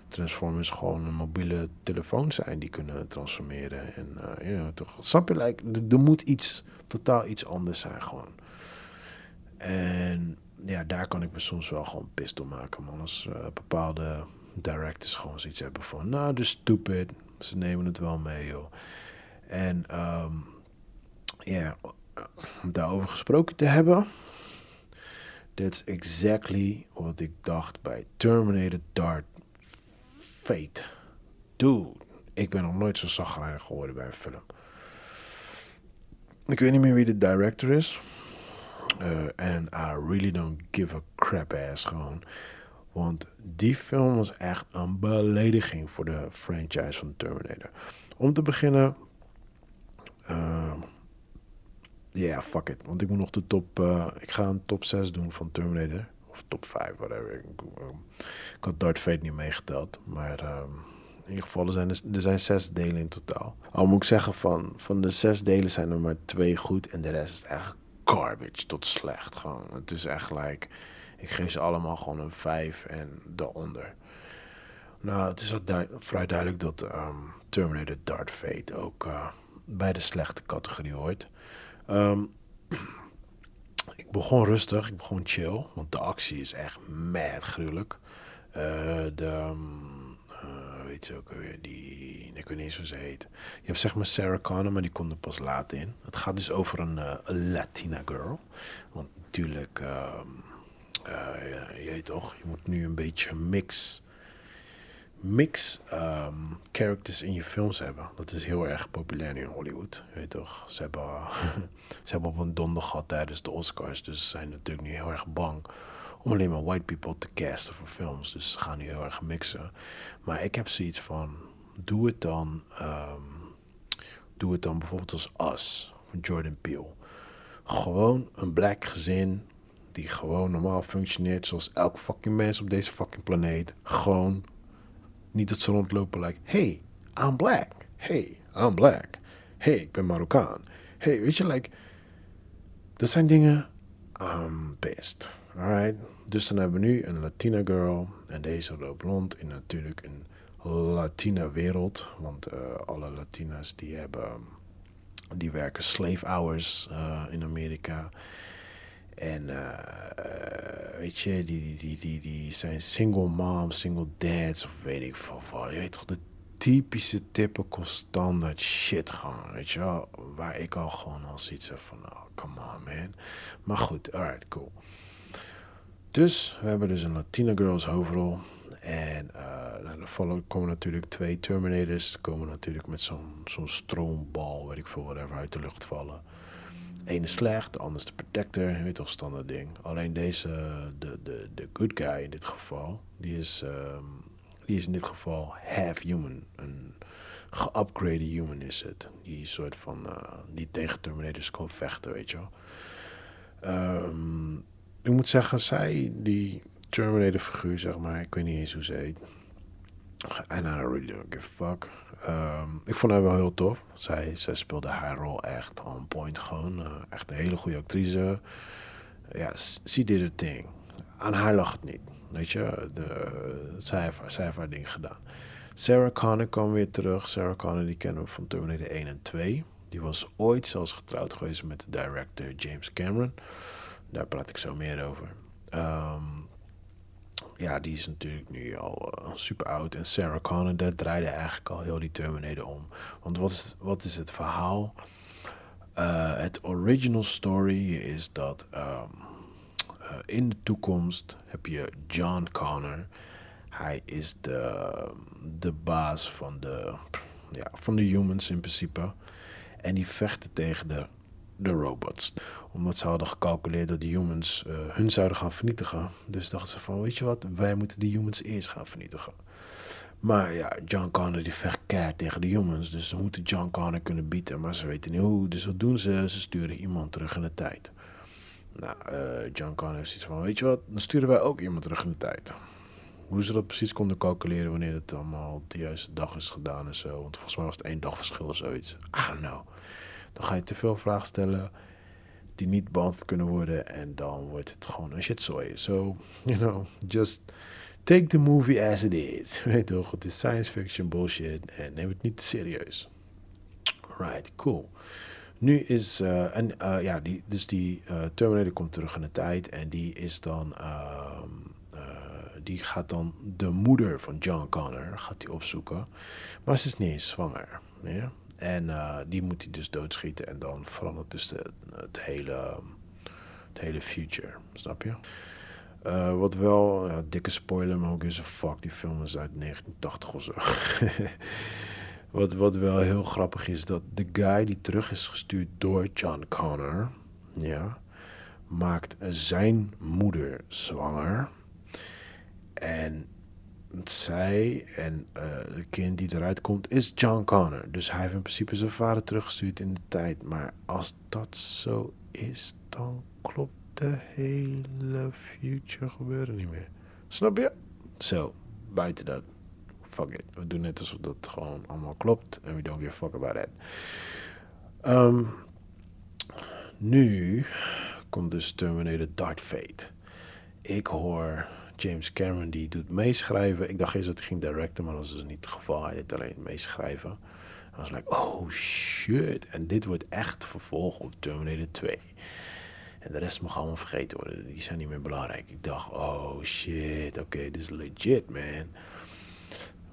Transformers gewoon een mobiele telefoon zijn die kunnen transformeren. En uh, ja, toch, snap je, like, er, moet iets, totaal iets anders zijn gewoon. En ja, daar kan ik me soms wel gewoon pist maken, man. Als bepaalde directors gewoon zoiets hebben van, nou, de stupid, ze nemen het wel mee, joh. En um, ja, om daarover gesproken te hebben. That's exactly wat ik dacht bij Terminator Dark Fate. Dude, ik ben nog nooit zo zagrijnig geworden bij een film. Ik weet niet meer wie de director is. En uh, I really don't give a crap ass gewoon. Want die film was echt een belediging voor de franchise van Terminator. Om te beginnen. Ja, yeah, fuck it. Want ik moet nog de top. Uh, ik ga een top 6 doen van Terminator. Of top 5, whatever. Ik, ik had Darth Fate niet meegeteld. Maar um, in ieder geval, zijn, er zijn zes delen in totaal. Al moet ik zeggen, van, van de zes delen zijn er maar twee goed. En de rest is echt garbage tot slecht. Gewoon. Het is echt like. Ik geef ze allemaal gewoon een 5 en daaronder. Nou, het is wat vrij duidelijk dat um, Terminator Dark Fate ook uh, bij de slechte categorie hoort. Um, ik begon rustig, ik begon chill, want de actie is echt mad gruwelijk. Uh, de, uh, weet je ook weer, die, ik weet niet eens hoe ze heet. Je hebt zeg maar Sarah Connor, maar die komt er pas later in. Het gaat dus over een, een Latina girl. Want natuurlijk... Um, uh, je, je weet toch, je moet nu een beetje mix, mix um, characters in je films hebben. Dat is heel erg populair in Hollywood, je weet toch. Ze hebben, ze hebben op een donder gehad tijdens de Oscars, dus ze zijn natuurlijk nu heel erg bang om alleen maar white people te casten voor films. Dus ze gaan nu heel erg mixen. Maar ik heb zoiets van, doe het dan, um, doe het dan bijvoorbeeld als Us van Jordan Peele. Gewoon een black gezin die gewoon normaal functioneert zoals elk fucking mens op deze fucking planeet. Gewoon niet dat ze rondlopen like, hey, I'm black. Hey, I'm black. Hey, ik ben Marokkaan. Hey, weet je, like, dat zijn dingen, I'm pissed. Alright? Dus dan hebben we nu een Latina girl en deze loopt rond in natuurlijk een Latina wereld. Want uh, alle Latina's die hebben, die werken slave hours uh, in Amerika. En uh, weet je, die, die, die, die zijn single moms, single dads of weet ik veel wat. Je weet toch, de typische typical standaard shit gewoon, weet je wel. Waar ik al gewoon al zoiets heb van, oh, come on man. Maar goed, alright, cool. Dus we hebben dus een Latina Girls overal. En uh, volgen, komen natuurlijk twee Terminators. komen natuurlijk met zo'n zo'n stroombal, weet ik veel, whatever, uit de lucht vallen. Eén is slecht, de ander is de protector, weet toch, standaard ding. Alleen deze, de, de, de good guy in dit geval, die is, um, die is in dit geval half human. Een geupgrade human is het. Die soort van, uh, die tegen Terminators kan vechten, weet je wel. Um, ik moet zeggen, zij, die Terminator figuur, zeg maar, ik weet niet eens hoe ze heet. And I really don't give a fuck. Um, ik vond haar wel heel tof. Zij, zij speelde haar rol echt on point gewoon. Uh, echt een hele goede actrice. Ja, she did her thing. Aan haar lag het niet. Weet je, de, zij, heeft, zij heeft haar ding gedaan. Sarah Connor kwam weer terug. Sarah Connor die kennen we van Terminator 1 en 2. Die was ooit zelfs getrouwd geweest met de director James Cameron. Daar praat ik zo meer over. Um, ja, die is natuurlijk nu al uh, super oud. En Sarah Connor, daar draaide eigenlijk al heel die Terminator om. Want wat is, wat is het verhaal? Uh, het original story is dat um, uh, in de toekomst heb je John Connor. Hij is de, de baas van de, ja, van de humans in principe. En die vechten tegen de, de robots. Omdat ze hadden gecalculeerd dat de humans uh, hun zouden gaan vernietigen. Dus dachten ze van, weet je wat, wij moeten de humans eerst gaan vernietigen. Maar ja, John Connor die keihard tegen de humans. Dus ze moeten John Connor kunnen bieden. Maar ze weten niet hoe. Dus wat doen ze? Ze sturen iemand terug in de tijd. Nou, uh, John Connor heeft zoiets van, weet je wat, dan sturen wij ook iemand terug in de tijd. Hoe ze dat precies konden calculeren wanneer het allemaal de juiste dag is gedaan en zo. Want volgens mij was het één dag verschil of zoiets. Ah, nou. Dan ga je te veel vragen stellen die niet beantwoord kunnen worden. En dan wordt het gewoon een shitzooi. So, you know, just take the movie as it is. Weet toch, het is science fiction bullshit en neem het niet serieus. Right, cool. Nu is, uh, en uh, ja, die, dus die uh, Terminator komt terug in de tijd en die is dan, ehm, die gaat dan de moeder van John Connor, gaat die opzoeken. Maar ze is niet eens zwanger. Ja? En die moet hij dus doodschieten en dan verandert dus de, het, hele, het hele future, snap je? Uh, wat wel, ja, dikke spoiler, maar ook eens een fuck, die film is uit 1980 of zo. wat, wat wel heel grappig is, dat de guy die terug is gestuurd door John Connor, ja, maakt zijn moeder zwanger. En zij en uh, het kind die eruit komt is John Connor. Dus hij heeft in principe zijn vader teruggestuurd in de tijd. Maar als dat zo is, dan klopt de hele future gebeuren niet meer. Snap je? Zo, buiten dat. Fuck it. We doen net alsof dat gewoon allemaal klopt. En we don't give a fuck about it. Um, nu komt dus Terminator Dark Fate. Ik hoor James Cameron die doet meeschrijven. Ik dacht eerst dat hij ging directen, maar dat was dus niet het geval. Hij deed alleen meeschrijven. I was like, oh shit. En dit wordt echt vervolg op Terminator 2. En de rest mag allemaal vergeten worden. Die zijn niet meer belangrijk. Ik dacht, oh shit, oké, dit is legit, man.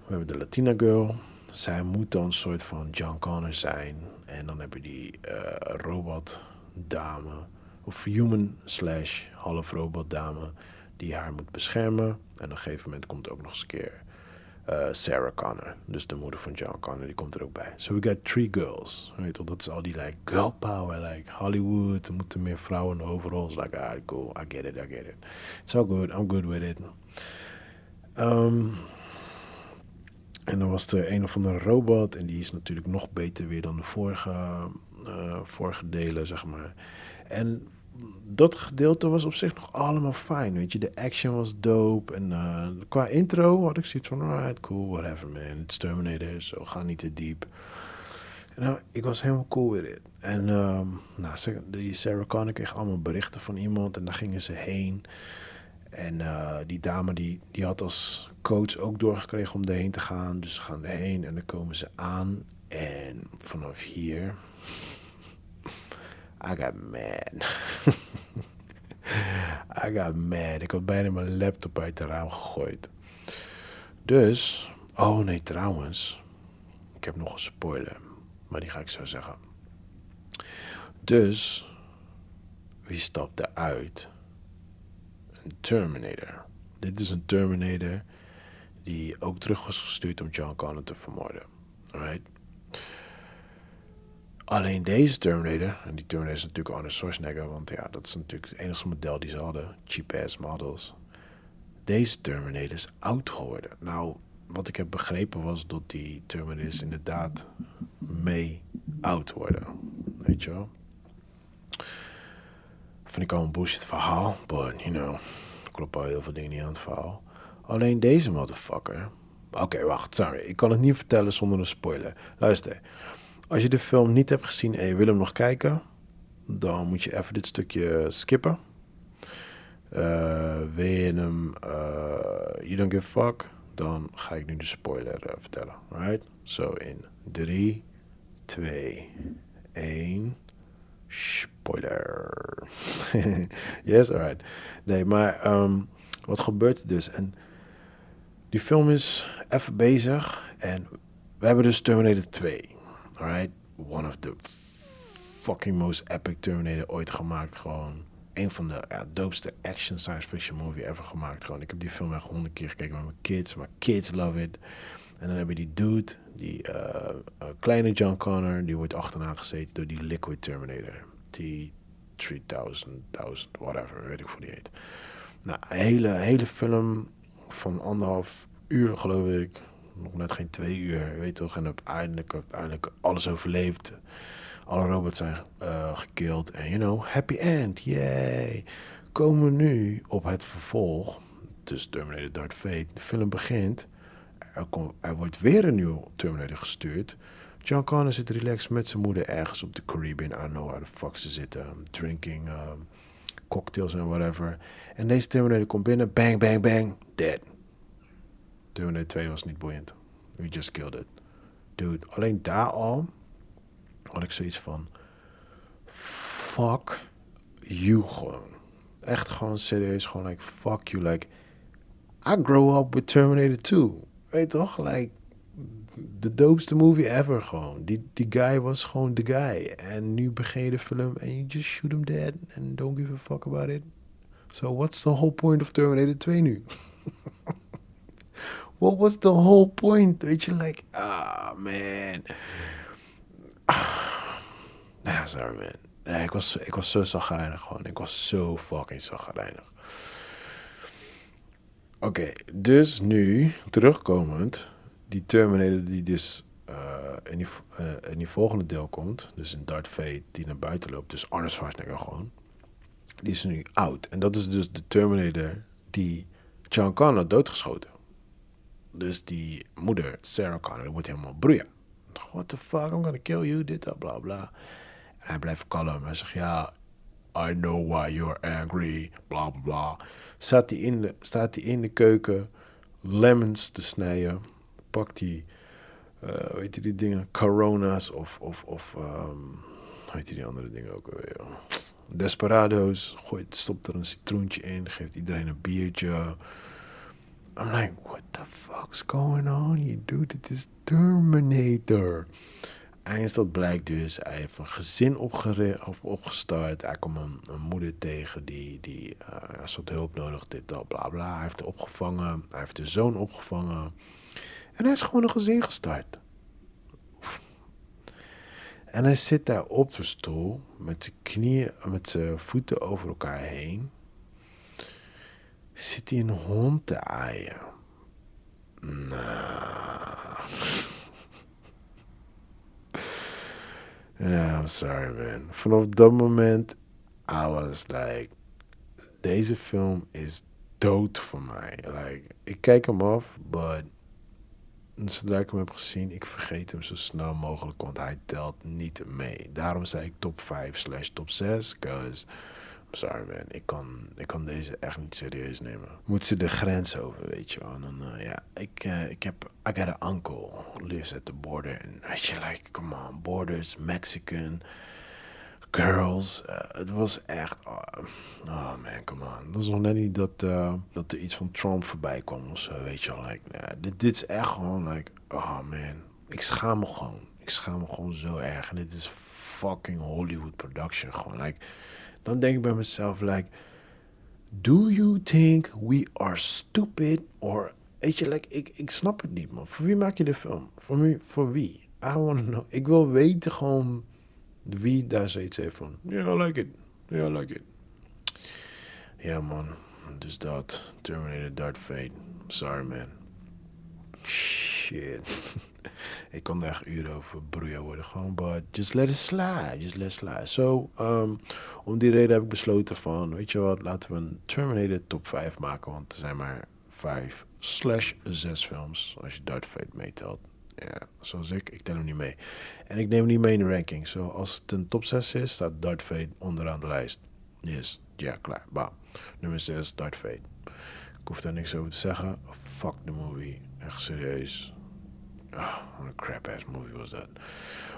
We hebben de Latina girl. Zij moet dan een soort van John Connor zijn. En dan heb je die uh, robot dame. Of human slash half robot dame. Die haar moet beschermen. En op een gegeven moment komt ook nog eens een keer uh, Sarah Connor, dus de moeder van John Connor, die komt er ook bij. So we got three girls. Weet je, dat is al die like girl power, like Hollywood. Er moeten meer vrouwen overal. It's like, ah, cool, I get it, I get it. It's all good, I'm good with it. Um, en dan was er een of andere robot en die is natuurlijk nog beter weer dan de vorige, uh, vorige delen, zeg maar. En dat gedeelte was op zich nog allemaal fijn, weet je. De action was dope. En uh, qua intro had ik zoiets van, alright, cool, whatever man. It's Terminator, zo ga niet te diep. Nou, ik was helemaal cool with it. En um, nou, die Sarah Connor kreeg allemaal berichten van iemand en daar gingen ze heen. En uh, die dame die, die had als coach ook doorgekregen om erheen te gaan. Dus ze gaan erheen en dan komen ze aan. En vanaf hier I got mad. I got mad. Ik had bijna mijn laptop uit de raam gegooid. Dus, oh nee, trouwens. Ik heb nog een spoiler. Maar die ga ik zo zeggen. Dus, wie stapte uit? Een Terminator. Dit is een Terminator die ook terug was gestuurd om John Connor te vermoorden. Right? Alleen deze Terminator, en die Terminator is natuurlijk Arnold Schwarzenegger, want ja, dat is natuurlijk het enige model die ze hadden, cheap-ass models. Deze Terminator is oud geworden. Nou, wat ik heb begrepen was dat die Terminators inderdaad mee oud worden. Weet je wel? Vind ik al een bullshit verhaal, but you know, klopt al heel veel dingen niet aan het verhaal. Alleen deze motherfucker. Oké, wacht, sorry. Ik kan het niet vertellen zonder een spoiler. Luister. Als je de film niet hebt gezien en je wil hem nog kijken, dan moet je even dit stukje skippen. Uh, hem uh, You Don't Give a Fuck, dan ga ik nu de spoiler uh, vertellen. Right? Zo in 3, 2, 1. Spoiler. yes, alright. Nee, maar um, wat gebeurt er dus? En die film is even bezig en we hebben dus Terminator 2. Alright, one of the fucking most epic Terminator ooit gemaakt. Gewoon een van de ja, doopste action science fiction movie ever gemaakt. Gewoon, ik heb die film echt honderd keer gekeken met mijn kids. Maar kids love it. En dan heb je die dude, die uh, kleine John Connor, die wordt achterna gezeten door die Liquid Terminator. Die 3000, 1000, whatever, weet ik voor die heet. Nou, hele, hele film van anderhalf uur, geloof ik. Nog net geen twee uur, weet toch. En uiteindelijk, uiteindelijk alles overleefd. Alle robots zijn uh, gekild. En, you know, happy end, yay. Komen we nu op het vervolg. Dus Terminator Dark Fate. De film begint. Er, komt, er wordt weer een nieuw Terminator gestuurd. John Connor zit relaxed met zijn moeder ergens op de Caribbean. I know how the fuck ze zitten. Drinking um, cocktails en whatever. En deze Terminator komt binnen. Bang, bang, bang. Dead. Terminator 2 was niet boeiend. We just killed it. Dude, alleen daar al had ik zoiets van... Fuck you gewoon. Echt gewoon serieus. Gewoon like, fuck you. Like, I grow up with Terminator 2. Weet toch? Like, de doopste movie ever gewoon. Die, die guy was gewoon de guy. En nu begin je de film en you just shoot him dead and don't give a fuck about it. So what's the whole point of Terminator 2 nu? What was the whole point? Weet je, like, ah man. Nah, sorry man. Ik was, ik was zo zagrijnig gewoon. Ik was zo fucking zagrijnig. Oké, dus nu, terugkomend die Terminator die dus uh, in, die, uh, in die volgende deel komt, dus in Darth Fate, die naar buiten loopt, dus Arnold Schwarzenegger gewoon, die is nu oud. En dat is dus de Terminator die John Connor doodgeschoten. Dus die moeder, Sarah Connor, wordt helemaal broeien. What the fuck, I'm gonna kill you, dit, dat, bla bla. En hij blijft kalm. Hij zegt, ja, I know why you're angry, bla bla bla. Staat hij in de, staat hij in de keuken lemons te snijden pakt hij, uh, weet je die dingen, corona's of, of, of weet je die andere dingen ook alweer. Desperado's, gooit, stopt er een citroentje in, geeft iedereen een biertje. I'm like, what the fuck's going on here, dude? Is Terminator. Eindstand blijkt dus, hij heeft een gezin opgestart. Hij komt een, moeder tegen die, die uh, een soort hulp nodig, dit, dat, bla bla. Hij heeft opgevangen, hij heeft de zoon opgevangen. En hij is gewoon een gezin gestart. En hij zit daar op de stoel met zijn knieën, met zijn voeten over elkaar heen. Zit hij een hond te aaien? Ja, I'm sorry man. Vanaf dat moment, I was like, deze film is dood voor mij. Like, ik kijk hem af, but zodra ik hem heb gezien, ik vergeet hem zo snel mogelijk, want hij telt niet mee. Daarom zei ik top 5 slash top 6, because, sorry man, ik kan, ik kan deze echt niet serieus nemen. Moet ze de grens over, weet je wel. En uh, ja, ik, uh, ik heb, I got an uncle who lives at the border. En weet je, like, come on, borders, Mexican girls. Uh, het was echt. Oh, oh, man, come on. Het was nog net niet dat, dat er iets van Trump voorbij kwam of zo, weet je wel. Like, dit, dit is echt gewoon, like, oh man. Ik schaam me gewoon. Ik schaam me gewoon zo erg. En dit is fucking Hollywood production. Gewoon, like. Dan denk ik bij mezelf, like. Do you think we are stupid? Or, weet je, like, ik, ik snap het niet, man. Voor wie maak je de film? Voor wie? Voor wie? I want to know. Ik wil weten gewoon wie daar zoiets heeft van, yeah, I like it. Yeah, I like it. Ja, man. Dus dat. Terminator Dark Fate. Sorry, man. Shit. ik kon er echt uren over broeien worden. Gewoon, but just let it slide. Just let it slide. So, um, om die reden heb ik besloten van, weet je wat, laten we een Terminator top 5 maken. Want er zijn maar 5 slash 6 films, als je Dark Fate meetelt. Ja, zoals ik, ik tel hem niet mee. En ik neem hem niet mee in de ranking. Zo, als het een top 6 is, staat Darth Fate onderaan de lijst. Yes, ja, klaar. Bam. Nummer 6, Darth Fate. Ik hoef daar niks over te zeggen. Fuck the movie. Echt serieus. Oh, wat een crap-ass movie was dat.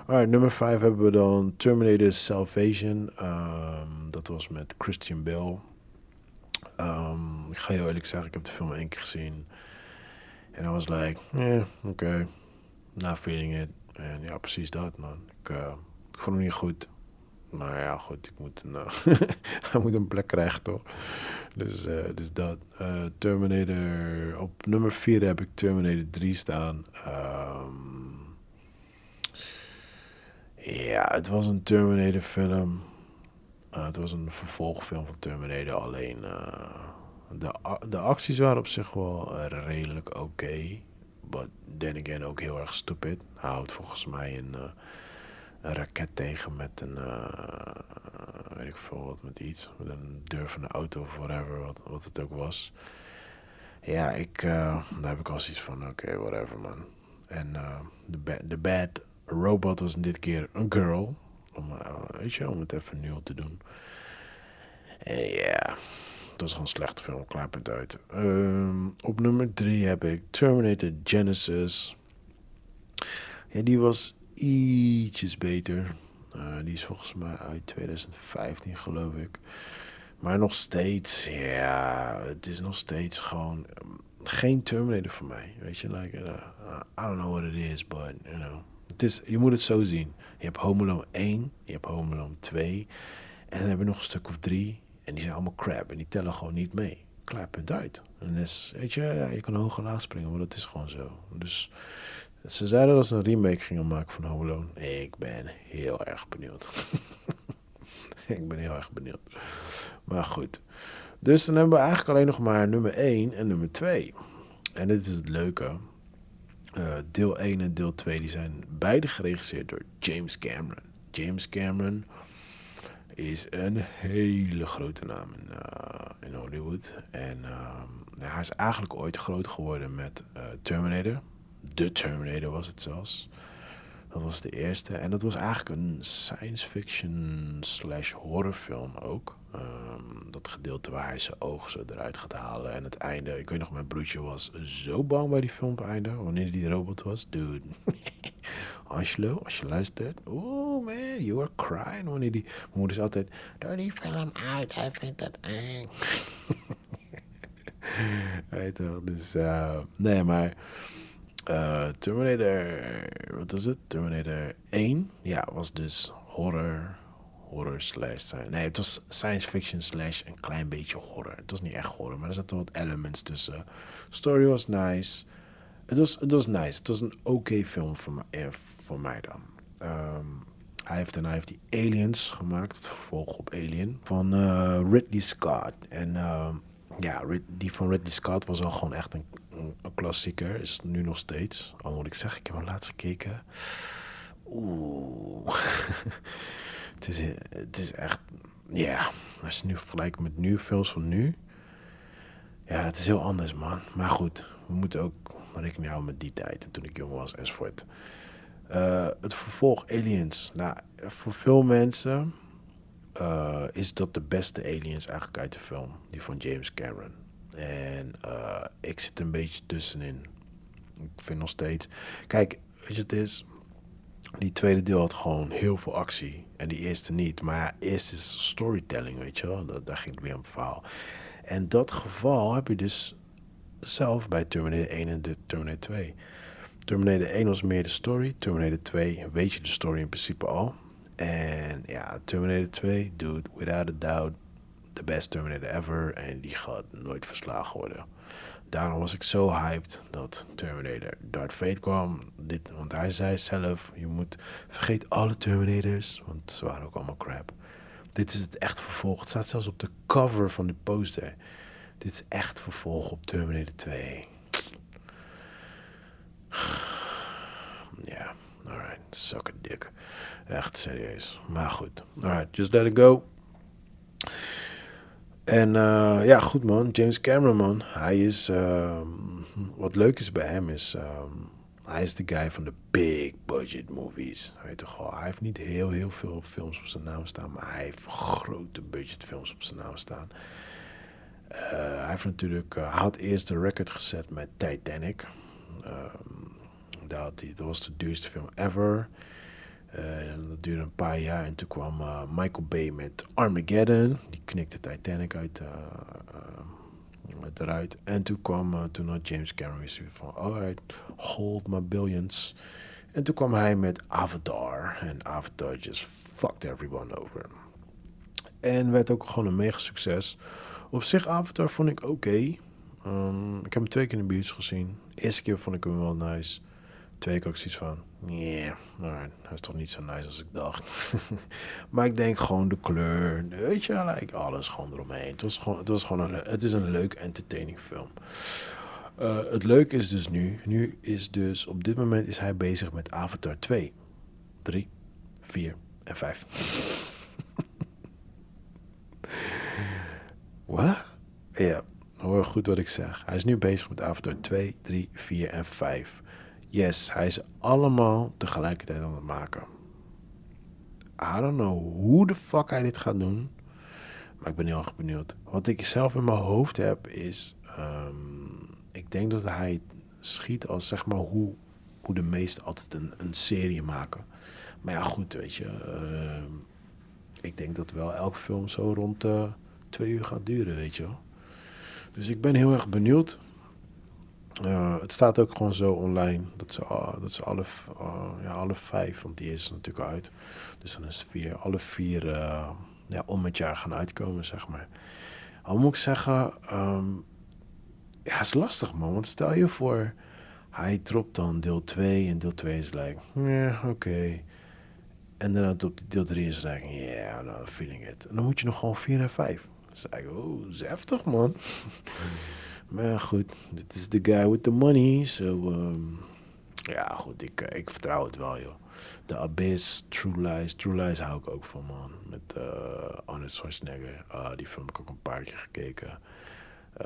Alright, nummer 5 hebben we dan Terminator Salvation. Um, dat was met Christian Bale. Um, ik ga je eerlijk zeggen, ik heb de film één keer gezien. En I was like, yeah, oké. Okay not feeling it. En ja, precies dat, man. Ik, uh, vond hem niet goed. Maar ja, goed, ik moet een, hij moet een plek krijgen, toch? Dus, uh, dus dat. Uh, Terminator. Op nummer 4 heb ik Terminator 3 staan. Um, ja, het was een Terminator film. Uh, het was een vervolgfilm van Terminator. Alleen de, de acties waren op zich wel redelijk oké. But then again ook heel erg stupid. Hij houdt volgens mij een een raket tegen met een, weet ik veel wat, met iets. Met een deur auto of whatever, wat, wat het ook was. Ja, ik, daar heb ik al zoiets van, oké, whatever man. En uh, de, de bad robot was dit keer een girl. Om, weet je, om het even nieuw te doen. En ja, het was gewoon een slechte film, klaar het uit. Um, op nummer drie heb ik Terminator Genesis. Ja, die was ietsjes beter. Uh, die is volgens mij uit 2015, geloof ik. Maar nog steeds, ja, het is nog steeds gewoon geen Terminator voor mij. Weet je, like, uh, I don't know what it is, but, you know. Het is, je moet het zo zien. Je hebt Home Alone 1, je hebt Home Alone 2. En dan hebben we nog een stuk of drie. En die zijn allemaal crap. En die tellen gewoon niet mee. Klaar, punt uit. En is, weet je, je kan hoog en laag springen, maar dat is gewoon zo. Dus ze zeiden dat ze een remake gingen maken van Home. Ik ben heel erg benieuwd. ik ben heel erg benieuwd. Maar goed. Dus dan hebben we eigenlijk alleen nog maar nummer 1 en nummer 2. En dit is het leuke. Uh, deel 1 en deel 2 die zijn beide geregisseerd door James Cameron. James Cameron is een hele grote naam in, uh, in Hollywood. En uh, hij is eigenlijk ooit groot geworden met Terminator. The Terminator was het zelfs. Dat was de eerste. En dat was eigenlijk een science fiction slash horrorfilm ook. Um, dat gedeelte waar hij zijn oog zo eruit gaat halen. En het einde. Ik weet nog, mijn broertje was zo bang bij die film einde. Wanneer die robot was. Dude. Angelo, als je luistert. Oh man, you were crying. Wanneer die... Mijn moeder is altijd... Doe die film uit, hij vindt het eng. Weet toch, dus... Uh, nee, maar... Uh, Terminator, wat was het? Terminator 1, ja, was dus horror, horror slash, nee, het was science fiction slash een klein beetje horror. Het was niet echt horror, maar er zaten wat elements tussen. Story was nice. Het was, het was nice. Het was een oké okay film voor, mij, eh, dan. Um, hij heeft, hij heeft die Aliens gemaakt, het vervolg op Alien, van uh, Ridley Scott. En uh, ja, die van Ridley Scott was al gewoon echt een een, klassieker. Is nu nog steeds. Al moet ik zeggen, ik heb hem laatst gekeken. Oeh. het, is, het is echt... Ja, als je nu vergelijkt met nu films van nu... Ja, het is heel anders, man. Maar goed, we moeten ook rekening houden met die tijd. En toen ik jong was, enzovoort. Uh, het vervolg Aliens. Nou, voor veel mensen... Uh, is dat de beste Aliens eigenlijk uit de film. Die van James Cameron. En uh, ik zit een beetje tussenin. Ik vind nog steeds. Kijk, weet je, het is. Die tweede deel had gewoon heel veel actie. En die eerste niet. Maar ja, eerst is storytelling, weet je wel. Daar ging het weer om verhaal. En dat geval heb je dus zelf bij Terminator 1 en de Terminator 2. Terminator 1 was meer de story. Terminator 2 weet je de story in principe al. En ja, Terminator 2, dude, without a doubt, de best Terminator ever en die gaat nooit verslagen worden. Daarom was ik zo hyped dat Terminator Darth Vader kwam. Dit, want hij zei zelf, je moet, vergeet alle Terminators, want ze waren ook allemaal crap. Dit is het echt vervolg. Het staat zelfs op de cover van de poster. Dit is echt vervolg op Terminator 2. Ja, alright. Suck a dick. Echt serieus. Maar goed. Alright, just let it go. En uh, ja, goed man. James Cameron man. Hij is... Uh, wat leuk is bij hem is... Um, hij is de guy van de big budget movies. Weet wel. Hij heeft niet heel, heel veel films op zijn naam staan. Maar hij heeft grote budget films op zijn naam staan. Uh, hij heeft natuurlijk... hij had eerst de record gezet met Titanic. Dat, dat was de duurste film ever. Uh, dat duurde een paar jaar en toen kwam uh, Michael Bay met Armageddon. Die knikte Titanic uit, eruit. En toen kwam toen James Cameron van, alright, hold my billions. En toen kwam hij met Avatar. En Avatar just fucked everyone over. En werd ook gewoon een mega succes. Op zich, Avatar vond ik oké. Um, ik heb hem twee keer in de bios gezien. Eerste keer vond ik hem wel nice. Twee keer ook zoiets van, yeah, hij is toch niet zo nice als ik dacht. maar ik denk gewoon de kleur, weet je, like, alles gewoon eromheen. Het was gewoon, het een, is een leuk entertaining film. Uh, het leuke is dus nu, nu is dus, op dit moment is hij bezig met Avatar 2, 3, 4 en 5. Wat? Ja, hoor goed wat ik zeg. Hij is nu bezig met Avatar 2, 3, 4 en 5. Yes, hij is allemaal tegelijkertijd aan het maken. I don't know hoe de fuck hij dit gaat doen. Maar ik ben heel erg benieuwd. Wat ik zelf in mijn hoofd heb is... Um, ik denk dat hij schiet als zeg maar hoe, hoe de meesten altijd een, een serie maken. Maar ja, goed, weet je. Uh, ik denk dat wel elke film zo rond uh, twee uur gaat duren, weet je wel. Dus ik ben heel erg benieuwd. Uh, het staat ook gewoon zo online dat ze, uh, dat ze alle, uh, ja, alle vijf, want die is natuurlijk uit. Dus dan is het vier, alle vier ja, om het jaar gaan uitkomen, zeg maar. Al moet ik zeggen, um, ja, is lastig man. Want stel je voor, hij dropt dan deel 2 en deel 2 is like, ja, oké. En dan op deel 3 is like, yeah, no, feeling it. En dan moet je nog gewoon 4 en 5. Dus ik, oh, dat is heftig man. Maar goed, dit is de guy with the money. So, um, ja, goed, ik, ik vertrouw het wel, joh. The Abyss, True Lies. True Lies hou ik ook van, man. Met uh, Arnold Schwarzenegger. Uh, die film heb ik ook een paar keer gekeken.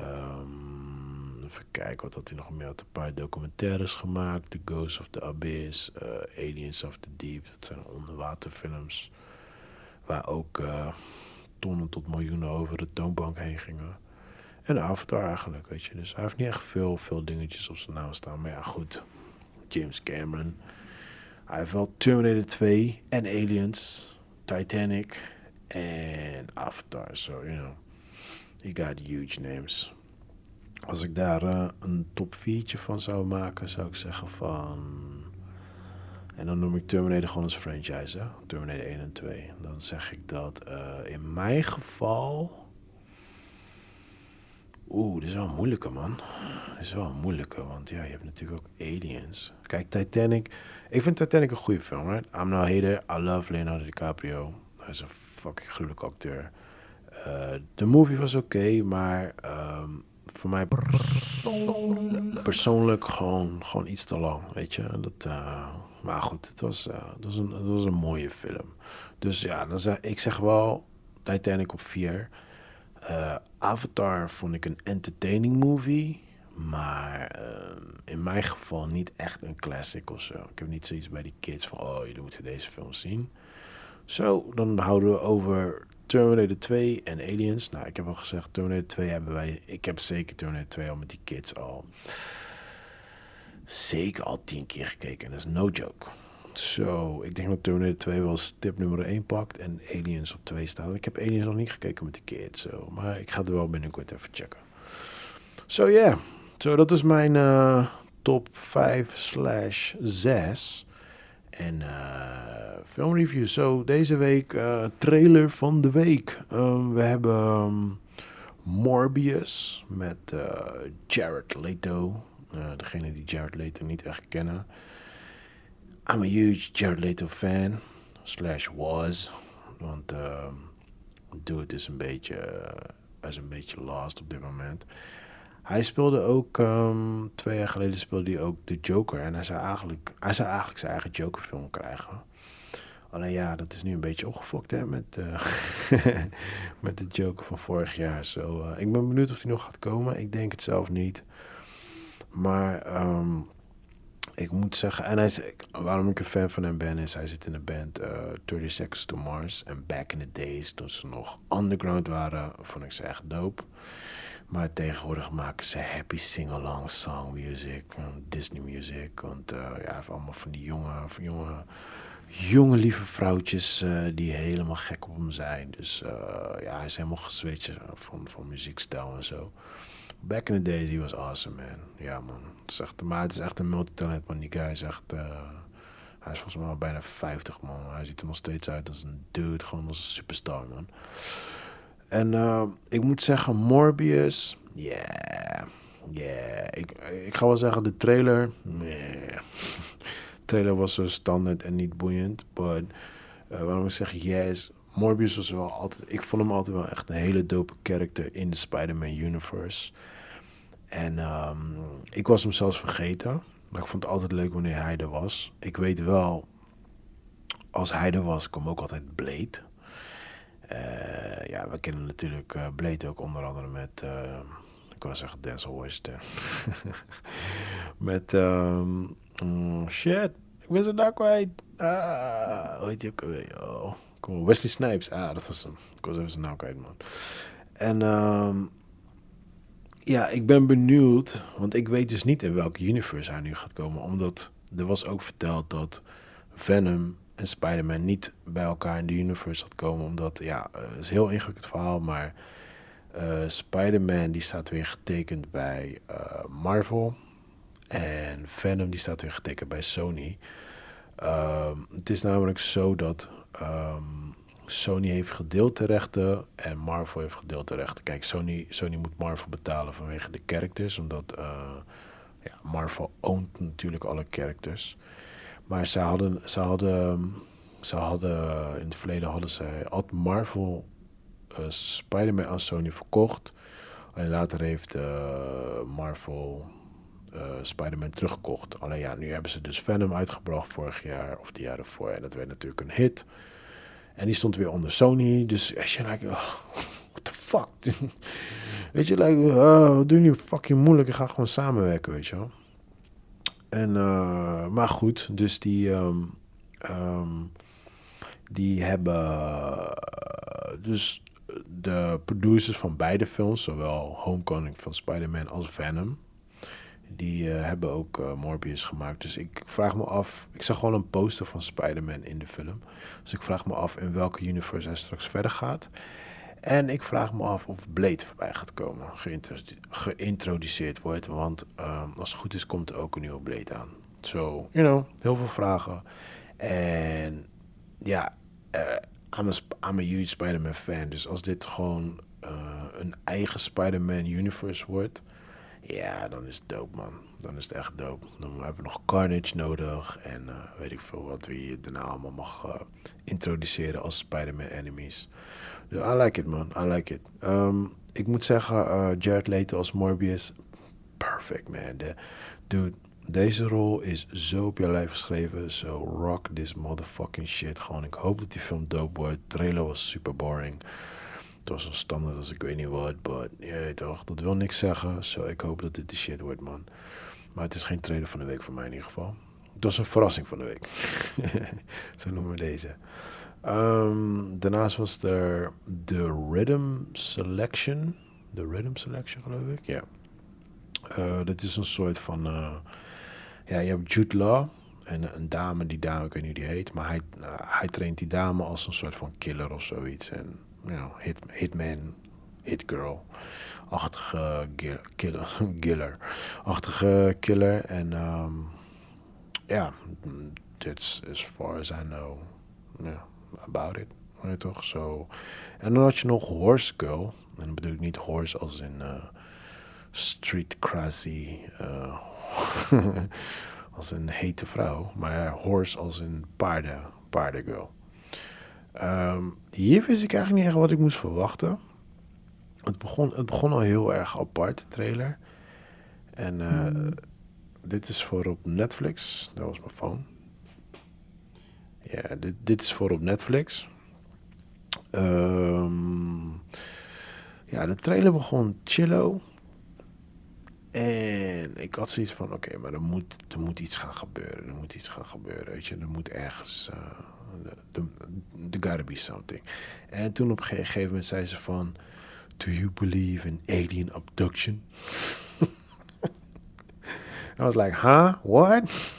Um, even kijken, wat had hij nog meer? Had een paar documentaires gemaakt. The Ghost of the Abyss, uh, Aliens of the Deep. Dat zijn onderwaterfilms. Waar ook tonnen tot miljoenen over de toonbank heen gingen. En Avatar eigenlijk, weet je. Dus hij heeft niet echt veel, veel dingetjes op zijn naam staan. Maar ja, goed. James Cameron. Hij heeft wel Terminator 2 en Aliens. Titanic en Avatar. So, you know. You got huge names. Als ik daar uh, een top 4 van zou maken, zou ik zeggen van. En dan noem ik Terminator gewoon als franchise, hè? Terminator 1 en 2. Dan zeg ik dat uh, in mijn geval. Oeh, dit is wel een moeilijke, man. Dit is wel een moeilijke, want ja, je hebt natuurlijk ook Aliens. Kijk, Titanic. Ik vind Titanic een goede film, right? I'm no hater. I love Leonardo DiCaprio. Hij is een fucking gruwelijke acteur. Uh, de movie was oké, maar um, voor mij persoonlijk, gewoon, gewoon iets te lang, weet je. Dat, uh, maar goed, het was, uh, het, was een, het was een mooie film. Dus ja, dan zeg, ik zeg wel Titanic op 4. Avatar vond ik een entertaining movie. Maar uh, in mijn geval niet echt een classic of zo. Ik heb niet zoiets bij die kids van... oh, jullie moeten deze film zien. Zo, dan houden we over Terminator 2 en Aliens. Nou, ik heb al gezegd, Terminator 2 hebben wij... Ik heb zeker Terminator 2 al met die kids al... Zeker al tien keer gekeken. En dat is no joke. Zo, so, ik denk dat Terminator 2 wel stip nummer 1 pakt en Aliens op 2 staat. Ik heb Aliens nog niet gekeken met de kids, so. maar ik ga er wel binnenkort even checken. Zo so, ja, so, dat is mijn uh, top 5 slash 6. En uh, filmreview. Zo, deze week uh, trailer van de week. Um, we hebben um, Morbius met Jared Leto. degene die Jared Leto niet echt kennen. I'm a huge Jared Leto fan. Slash was. Want Dude is een beetje, is een beetje lost op dit moment. Hij speelde ook, um, twee jaar geleden speelde hij ook de Joker. En hij zou eigenlijk, hij zou eigenlijk zijn eigen Joker film krijgen. Alleen ja, dat is nu een beetje opgefokt hè, met, uh, met de Joker van vorig jaar. So, uh, ik ben benieuwd of hij nog gaat komen. Ik denk het zelf niet. Maar um, ik moet zeggen, en hij is, waarom ik een fan van hem ben, is hij zit in de band uh, 30 Seconds to Mars. En back in the days, toen ze nog underground waren, vond ik ze echt dope. Maar tegenwoordig maken ze happy sing-along song music, Disney music. Want uh, ja, allemaal van die jonge, jonge, jonge lieve vrouwtjes die helemaal gek op hem zijn. Dus ja, hij is helemaal geswitcht van, van muziekstijl en zo. Back in the days, he was awesome, man. Ja, man. Het is echt, maar het is echt een multitalent, man. Die guy is echt... Hij is volgens mij al bijna 50, man. Hij ziet er nog steeds uit als een dude, gewoon als een superstar, man. En uh, ik moet zeggen, Morbius, yeah, yeah. Ik, ik ga wel zeggen, de trailer, nee. trailer was zo standaard en niet boeiend. Maar uh, waarom ik zeg yes, Morbius was wel altijd, ik vond hem altijd wel echt een hele dope character in de Spider-Man universe. En um, ik was hem zelfs vergeten. Maar ik vond het altijd leuk wanneer hij er was. Ik weet wel, als hij er was, kwam ook altijd Blade. Uh, ja, we kennen natuurlijk uh, Blade ook onder andere met, uh, ik wou zeggen Denzel Washington. met, um, shit, ik ben zijn naam kwijt. Ah, hoe je ook alweer? Oh, Wesley Snipes. Ah, dat was hem. Ik was even zijn naam man. En um, ja, ik ben benieuwd, want ik weet dus niet in welke universe hij nu gaat komen. Omdat er was ook verteld dat Venom en Spider-Man niet bij elkaar in de universe gaat komen. Omdat, ja, het is een heel ingewikkeld verhaal, maar uh, Spider-Man die staat weer getekend bij uh, Marvel. En Venom die staat weer getekend bij Sony. Uh, het is namelijk zo dat um, Sony heeft gedeelte rechten en Marvel heeft gedeelte rechten. Kijk, Sony, Sony moet Marvel betalen vanwege de characters, omdat uh, ja, Marvel oont natuurlijk alle characters. Maar ze hadden, ze hadden, ze hadden in het verleden hadden ze had Marvel uh, Spider-Man aan Sony verkocht. En later heeft uh, Marvel uh, Spider-Man teruggekocht. Alleen ja, nu hebben ze dus Venom uitgebracht vorig jaar of de jaren voor. En dat werd natuurlijk een hit. En die stond weer onder Sony. Dus als je like, oh, what the fuck? weet je, like, oh, wat doen jullie fucking moeilijk? Ik ga gewoon samenwerken, weet je wel. En, uh, maar goed, dus die, um, um, die hebben, dus de producers van beide films, zowel Homecoming van Spider-Man als Venom, die uh, hebben ook uh, Morbius gemaakt. Dus ik vraag me af. Ik zag gewoon een poster van Spider-Man in de film. Dus ik vraag me af in welke universe hij straks verder gaat. En ik vraag me af of Blade voorbij gaat komen. geïntroduceerd wordt. Want uh, als het goed is, komt er ook een nieuwe Blade aan. Zo, so, you know, heel veel vragen. En ja, I'm a, I'm a huge Spider-Man fan. Dus als dit gewoon een eigen Spider-Man universe wordt ja, dan is het dope, man. Dan is het echt dope. Dan hebben we nog Carnage nodig. En uh, weet ik veel wat we daarna allemaal mag uh, introduceren als Spider-Man enemies. Dus I like it, man. I like it. Um, ik moet zeggen, uh, Jared Leto als Morbius. Perfect, man. De, dude, deze rol is zo op je lijf geschreven. So rock this motherfucking shit. Gewoon, ik hoop dat die film dope wordt. De trailer was super boring. Was een standaard als ik weet niet wat, maar ja, toch, dat wil niks zeggen. Zo, ik hoop dat dit de shit wordt, man. Maar het is geen trailer van de week voor mij in ieder geval. Het was een verrassing van de week. Zo noemen we deze. Um, daarnaast was er de Rhythm Selection. De Rhythm Selection, geloof ik. Ja. Uh, dit is een soort van... Uh, ja, je hebt Jude Law. En een dame, die dame, ik weet niet hoe die heet. Maar hij, uh, hij traint die dame als een soort van killer of zoiets. En you know, hit, hitman, hitgirl-achtige killer, killer, achtige killer. En um, ja, that's as far as I know yeah, about it. Weet toch? Zo. En dan had je nog Horse Girl. En dan bedoel ik niet horse als in uh, street crazy, uh, als een hete vrouw. Maar horse als in paarden, paardengirl. Um, hier wist ik eigenlijk niet echt wat ik moest verwachten. Het begon, het begon al heel erg apart, de trailer. En uh, dit is voor op Netflix. Dat was mijn phone. Ja, dit, dit is voor op Netflix. Um, ja, de trailer begon chillo. En ik had zoiets van, oké, maar er moet, er moet iets gaan gebeuren. Er moet iets gaan gebeuren, weet je. Er moet ergens... Uh, there gotta be something. En toen op een gegeven moment zei ze van... Do you believe in alien abduction? I was like, huh? What?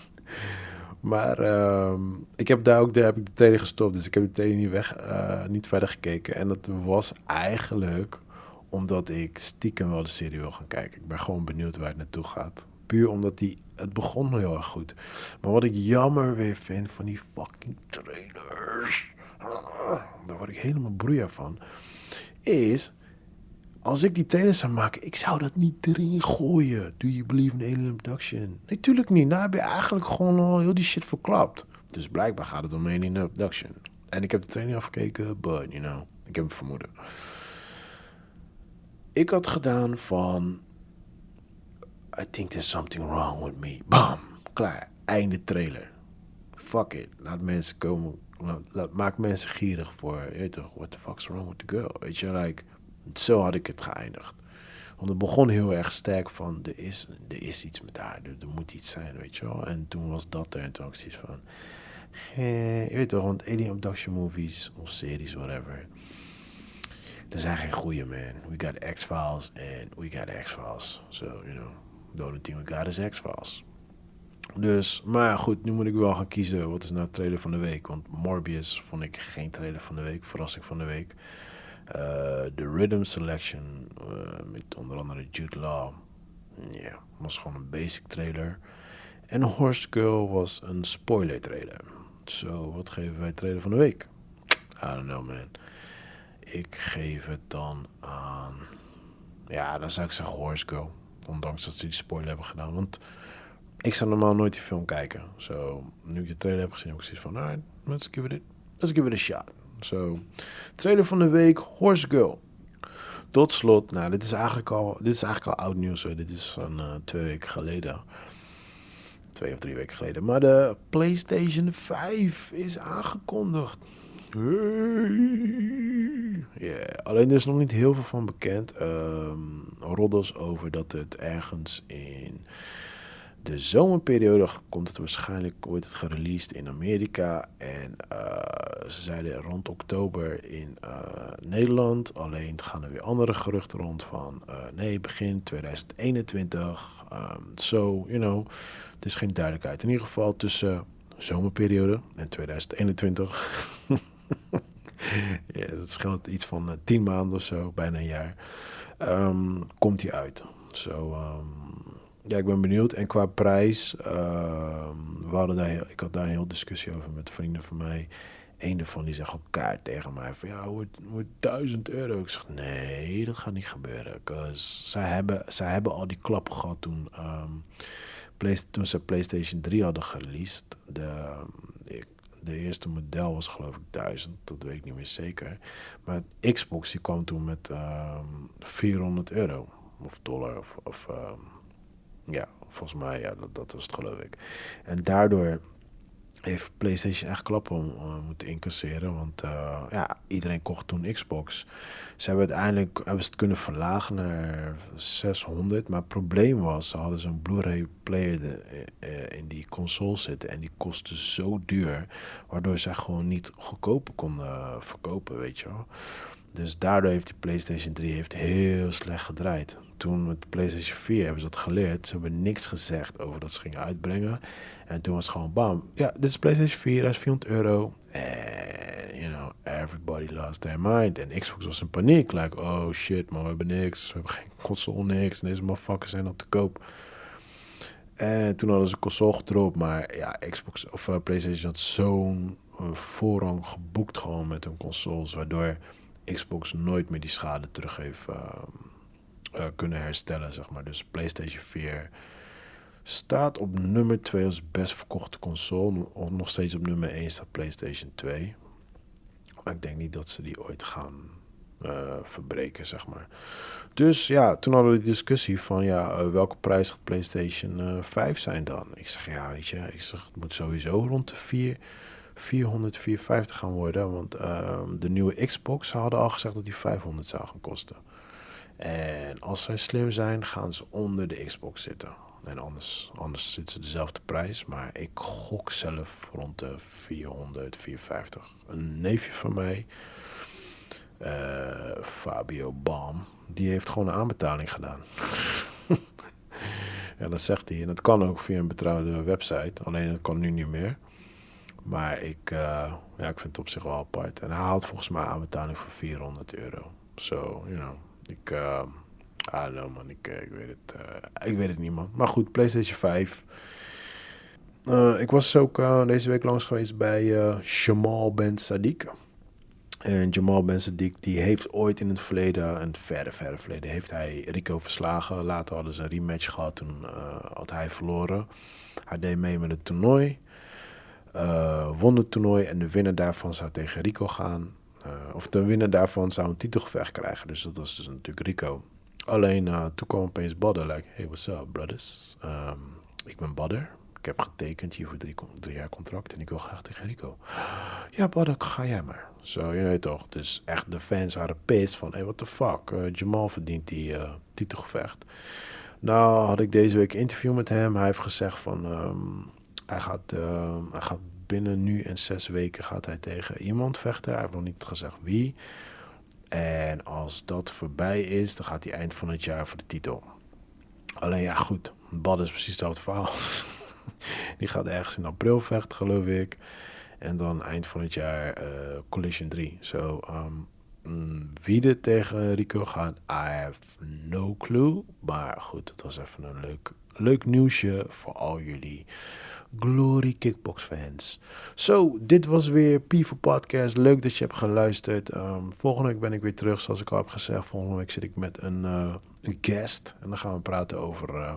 maar um, ik heb daar ook daar heb ik de tele gestopt. Dus ik heb de tele niet, weg, uh, niet verder gekeken. En dat was eigenlijk omdat ik stiekem wel de serie wil gaan kijken. Ik ben gewoon benieuwd waar het naartoe gaat. Puur omdat die het begon heel erg goed. Maar wat ik jammer weer vind van die fucking trailers. ah, Daar word ik helemaal broeier van. Is als ik die trailers zou maken, ik zou dat niet erin gooien. Do you believe in alien abduction? Natuurlijk niet. Nou heb je eigenlijk gewoon al heel die shit verklapt. Dus blijkbaar gaat het om alien abduction. En ik heb de training afgekeken, but you know, ik heb een vermoeden. Ik had gedaan van, I think there's something wrong with me. Bam, klaar, einde trailer. Fuck it, laat mensen komen, laat, maak mensen gierig voor, je weet toch, what the fuck's wrong with the girl? Weet je, like, zo had ik het geëindigd. Want het begon heel erg sterk van, er is, er is iets met haar, er, moet iets zijn, weet je wel. En toen was dat er en toen had ik van, eh, je weet toch, want alien abduction movies of series, whatever. Er zijn geen goede, man. We got X-Files and we got X-Files. So, you know, the only thing we got is X-Files. Dus, maar goed, nu moet ik wel gaan kiezen. Wat is nou trailer van de week? Want Morbius vond ik geen trailer van de week. Verrassing van de week. Eh, De Rhythm Selection eh, met onder andere Jude Law. Ja, was gewoon een basic trailer. En Horse Girl was een spoiler trailer. Zo, wat geven wij trailer van de week? I don't know, man. Ik geef het dan aan... Ja, dan zou ik zeggen Horse Girl. Ondanks dat ze die spoiler hebben gedaan. Want ik zou normaal nooit die film kijken. Zo, nu ik de trailer heb gezien, heb ik zoiets van... Alright, let's give it, let's give it a shot. Zo, trailer van de week, Horse Girl. Tot slot, nou, dit is eigenlijk al, dit is eigenlijk al oud nieuws. Dit is van eh, twee weken geleden. Twee of drie weken geleden. Maar de PlayStation 5 is aangekondigd. Ja, alleen er is nog niet heel veel van bekend. Ehm roddels over dat het ergens in de zomerperiode komt het waarschijnlijk, wordt het gereleased in Amerika. En eh, ze zeiden rond oktober in eh, Nederland. Alleen gaan er weer andere geruchten rond van eh, nee, begin 2021. Zo, you know, het is geen duidelijkheid. In ieder geval tussen zomerperiode en 2021. ja, het scheelt iets van uh, tien maanden of zo, bijna een jaar. Um, komt hij uit. Zo, um, ja, ik ben benieuwd. En qua prijs, uh, we hadden daar, ik had daar een heel discussie over met vrienden van mij. Eén daarvan die zegt elkaar tegen mij van ja, wordt, wordt 1000 euro. Ik zeg nee, dat gaat niet gebeuren. Zij hebben, zij hebben al die klappen gehad toen, toen ze PlayStation 3 hadden gereleased. De, ik, de eerste model was geloof ik 1000, dat weet ik niet meer zeker. Maar Xbox die kwam toen met um, 400 euro of dollar of, of um, ja, volgens mij, ja, dat, dat was het geloof ik. En daardoor heeft PlayStation echt klappen uh, moeten incasseren. Want uh, ja, iedereen kocht toen Xbox. Ze hebben uiteindelijk hebben ze het kunnen verlagen naar 600. Maar het probleem was, ze hadden zo'n Blu-ray player de, uh, in die console zitten. En die kostte zo duur. Waardoor ze gewoon niet goedkoper konden verkopen, weet je wel. Dus daardoor heeft die PlayStation 3 heeft heel slecht gedraaid. Toen met de PlayStation 4 hebben ze dat geleerd. Ze hebben niks gezegd over dat ze gingen uitbrengen. En toen was het gewoon bam. Ja, dit is PlayStation 4, dat is 400 euro. En, you know, everybody lost their mind. En Xbox was in paniek. Like, oh shit, maar we hebben niks. We hebben geen console, niks. En deze motherfuckers zijn op te koop. En toen hadden ze console gedropt. Maar ja, Xbox of uh, PlayStation had zo'n uh, voorrang geboekt gewoon met hun consoles. Waardoor Xbox nooit meer die schade terug heeft uh, uh, kunnen herstellen, zeg maar. Dus PlayStation 4 staat op nummer 2 als best verkochte console. Nog steeds op nummer 1 staat PlayStation 2. Maar ik denk niet dat ze die ooit gaan uh, verbreken, zeg maar. Dus ja, toen hadden we de discussie van ja, uh, welke prijs gaat PlayStation uh, 5 zijn dan? Ik zeg ja, weet je, ik zeg het moet sowieso rond de 4, 400, 450 gaan worden. Want uh, de nieuwe Xbox hadden al gezegd dat die 500 zou gaan kosten. En als zij slim zijn, gaan ze onder de Xbox zitten. En anders, anders zitten ze dezelfde prijs. Maar ik gok zelf rond de 400, 450. Een neefje van mij, uh, Fabio Baum, die heeft gewoon een aanbetaling gedaan. ja, dat zegt hij. En dat kan ook via een betrouwde website. Alleen dat kan nu niet meer. Maar ik, uh, ja, ik vind het op zich wel apart. En hij haalt volgens mij aanbetaling voor 400 euro. Zo, you know. Ik, uh, Ah, no man, ik, ik, weet het, ik weet het niet man. Maar goed, PlayStation 5. ik was ook deze week langs geweest bij Jamal Ben Sadiq. En Jamal Ben Sadiq, die heeft ooit in het verleden, een verre, verre verleden, heeft hij Rico verslagen. Later hadden ze een rematch gehad, toen had hij verloren. Hij deed mee met het toernooi, won het toernooi en de winnaar daarvan zou tegen Rico gaan. Of de winnaar daarvan zou een titelgevecht krijgen, dus dat was dus natuurlijk Rico. Alleen toen kwam opeens Badder, like, hey what's up brothers, um, ik ben Badder, ik heb getekend hier voor drie, drie, jaar contract en ik wil graag tegen Rico. Ja, Badder, ga jij maar. Zo, je weet toch. Dus echt de fans waren pissed van, hey, what the fuck. Uh, Jamal verdient die uh, titelgevecht. Nou, had ik deze week een interview met hem. Hij heeft gezegd van, um, hij, gaat, uh, hij gaat binnen nu en zes weken gaat hij tegen iemand vechten. Hij heeft nog niet gezegd wie. En als dat voorbij is, dan gaat hij eind van het jaar voor de titel. Alleen ja, goed. Bad is precies hetzelfde verhaal. Die gaat ergens in april vechten, geloof ik. En dan eind van het jaar uh, Collision 3. Zo, um, mm, wie er tegen Rico gaat, I have no clue. Maar goed, het was even een leuk, leuk nieuwsje voor al jullie Glory Kickbox fans. Zo, dit was weer Pivo Podcast. Leuk dat je hebt geluisterd. Um, volgende week ben ik weer terug, zoals ik al heb gezegd. Volgende week zit ik met een, uh, een guest. En dan gaan we praten over, uh,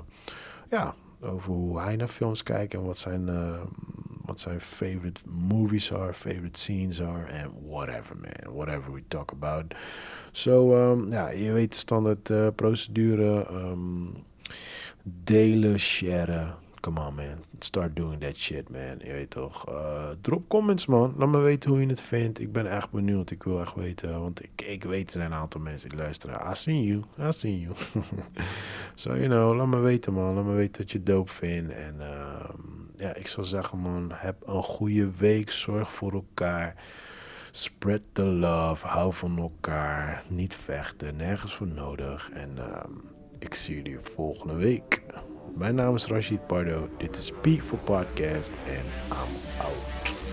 ja, over hoe hij naar films kijkt en wat zijn, uh, wat zijn favorite movies are, favorite scenes are, and whatever man, whatever we talk about. So, um, ja, je weet de standaard procedure, um, delen, sharen, come on man, start doing that shit man. Je weet toch. Uh, drop comments man. Laat me weten hoe je het vindt. Ik ben echt benieuwd. Ik wil echt weten. Want ik, ik weet er zijn een aantal mensen die luisteren. I see you. I see you. so you know, laat me weten man. Laat me weten dat je dope vindt. En uh, ja, ik zou zeggen man, heb een goede week. Zorg voor elkaar. Spread the love. Hou van elkaar. Niet vechten. Nergens voor nodig. En uh, ik zie jullie volgende week. Mijn naam is Rashid Pardo. Dit is P Podcast en I'm out.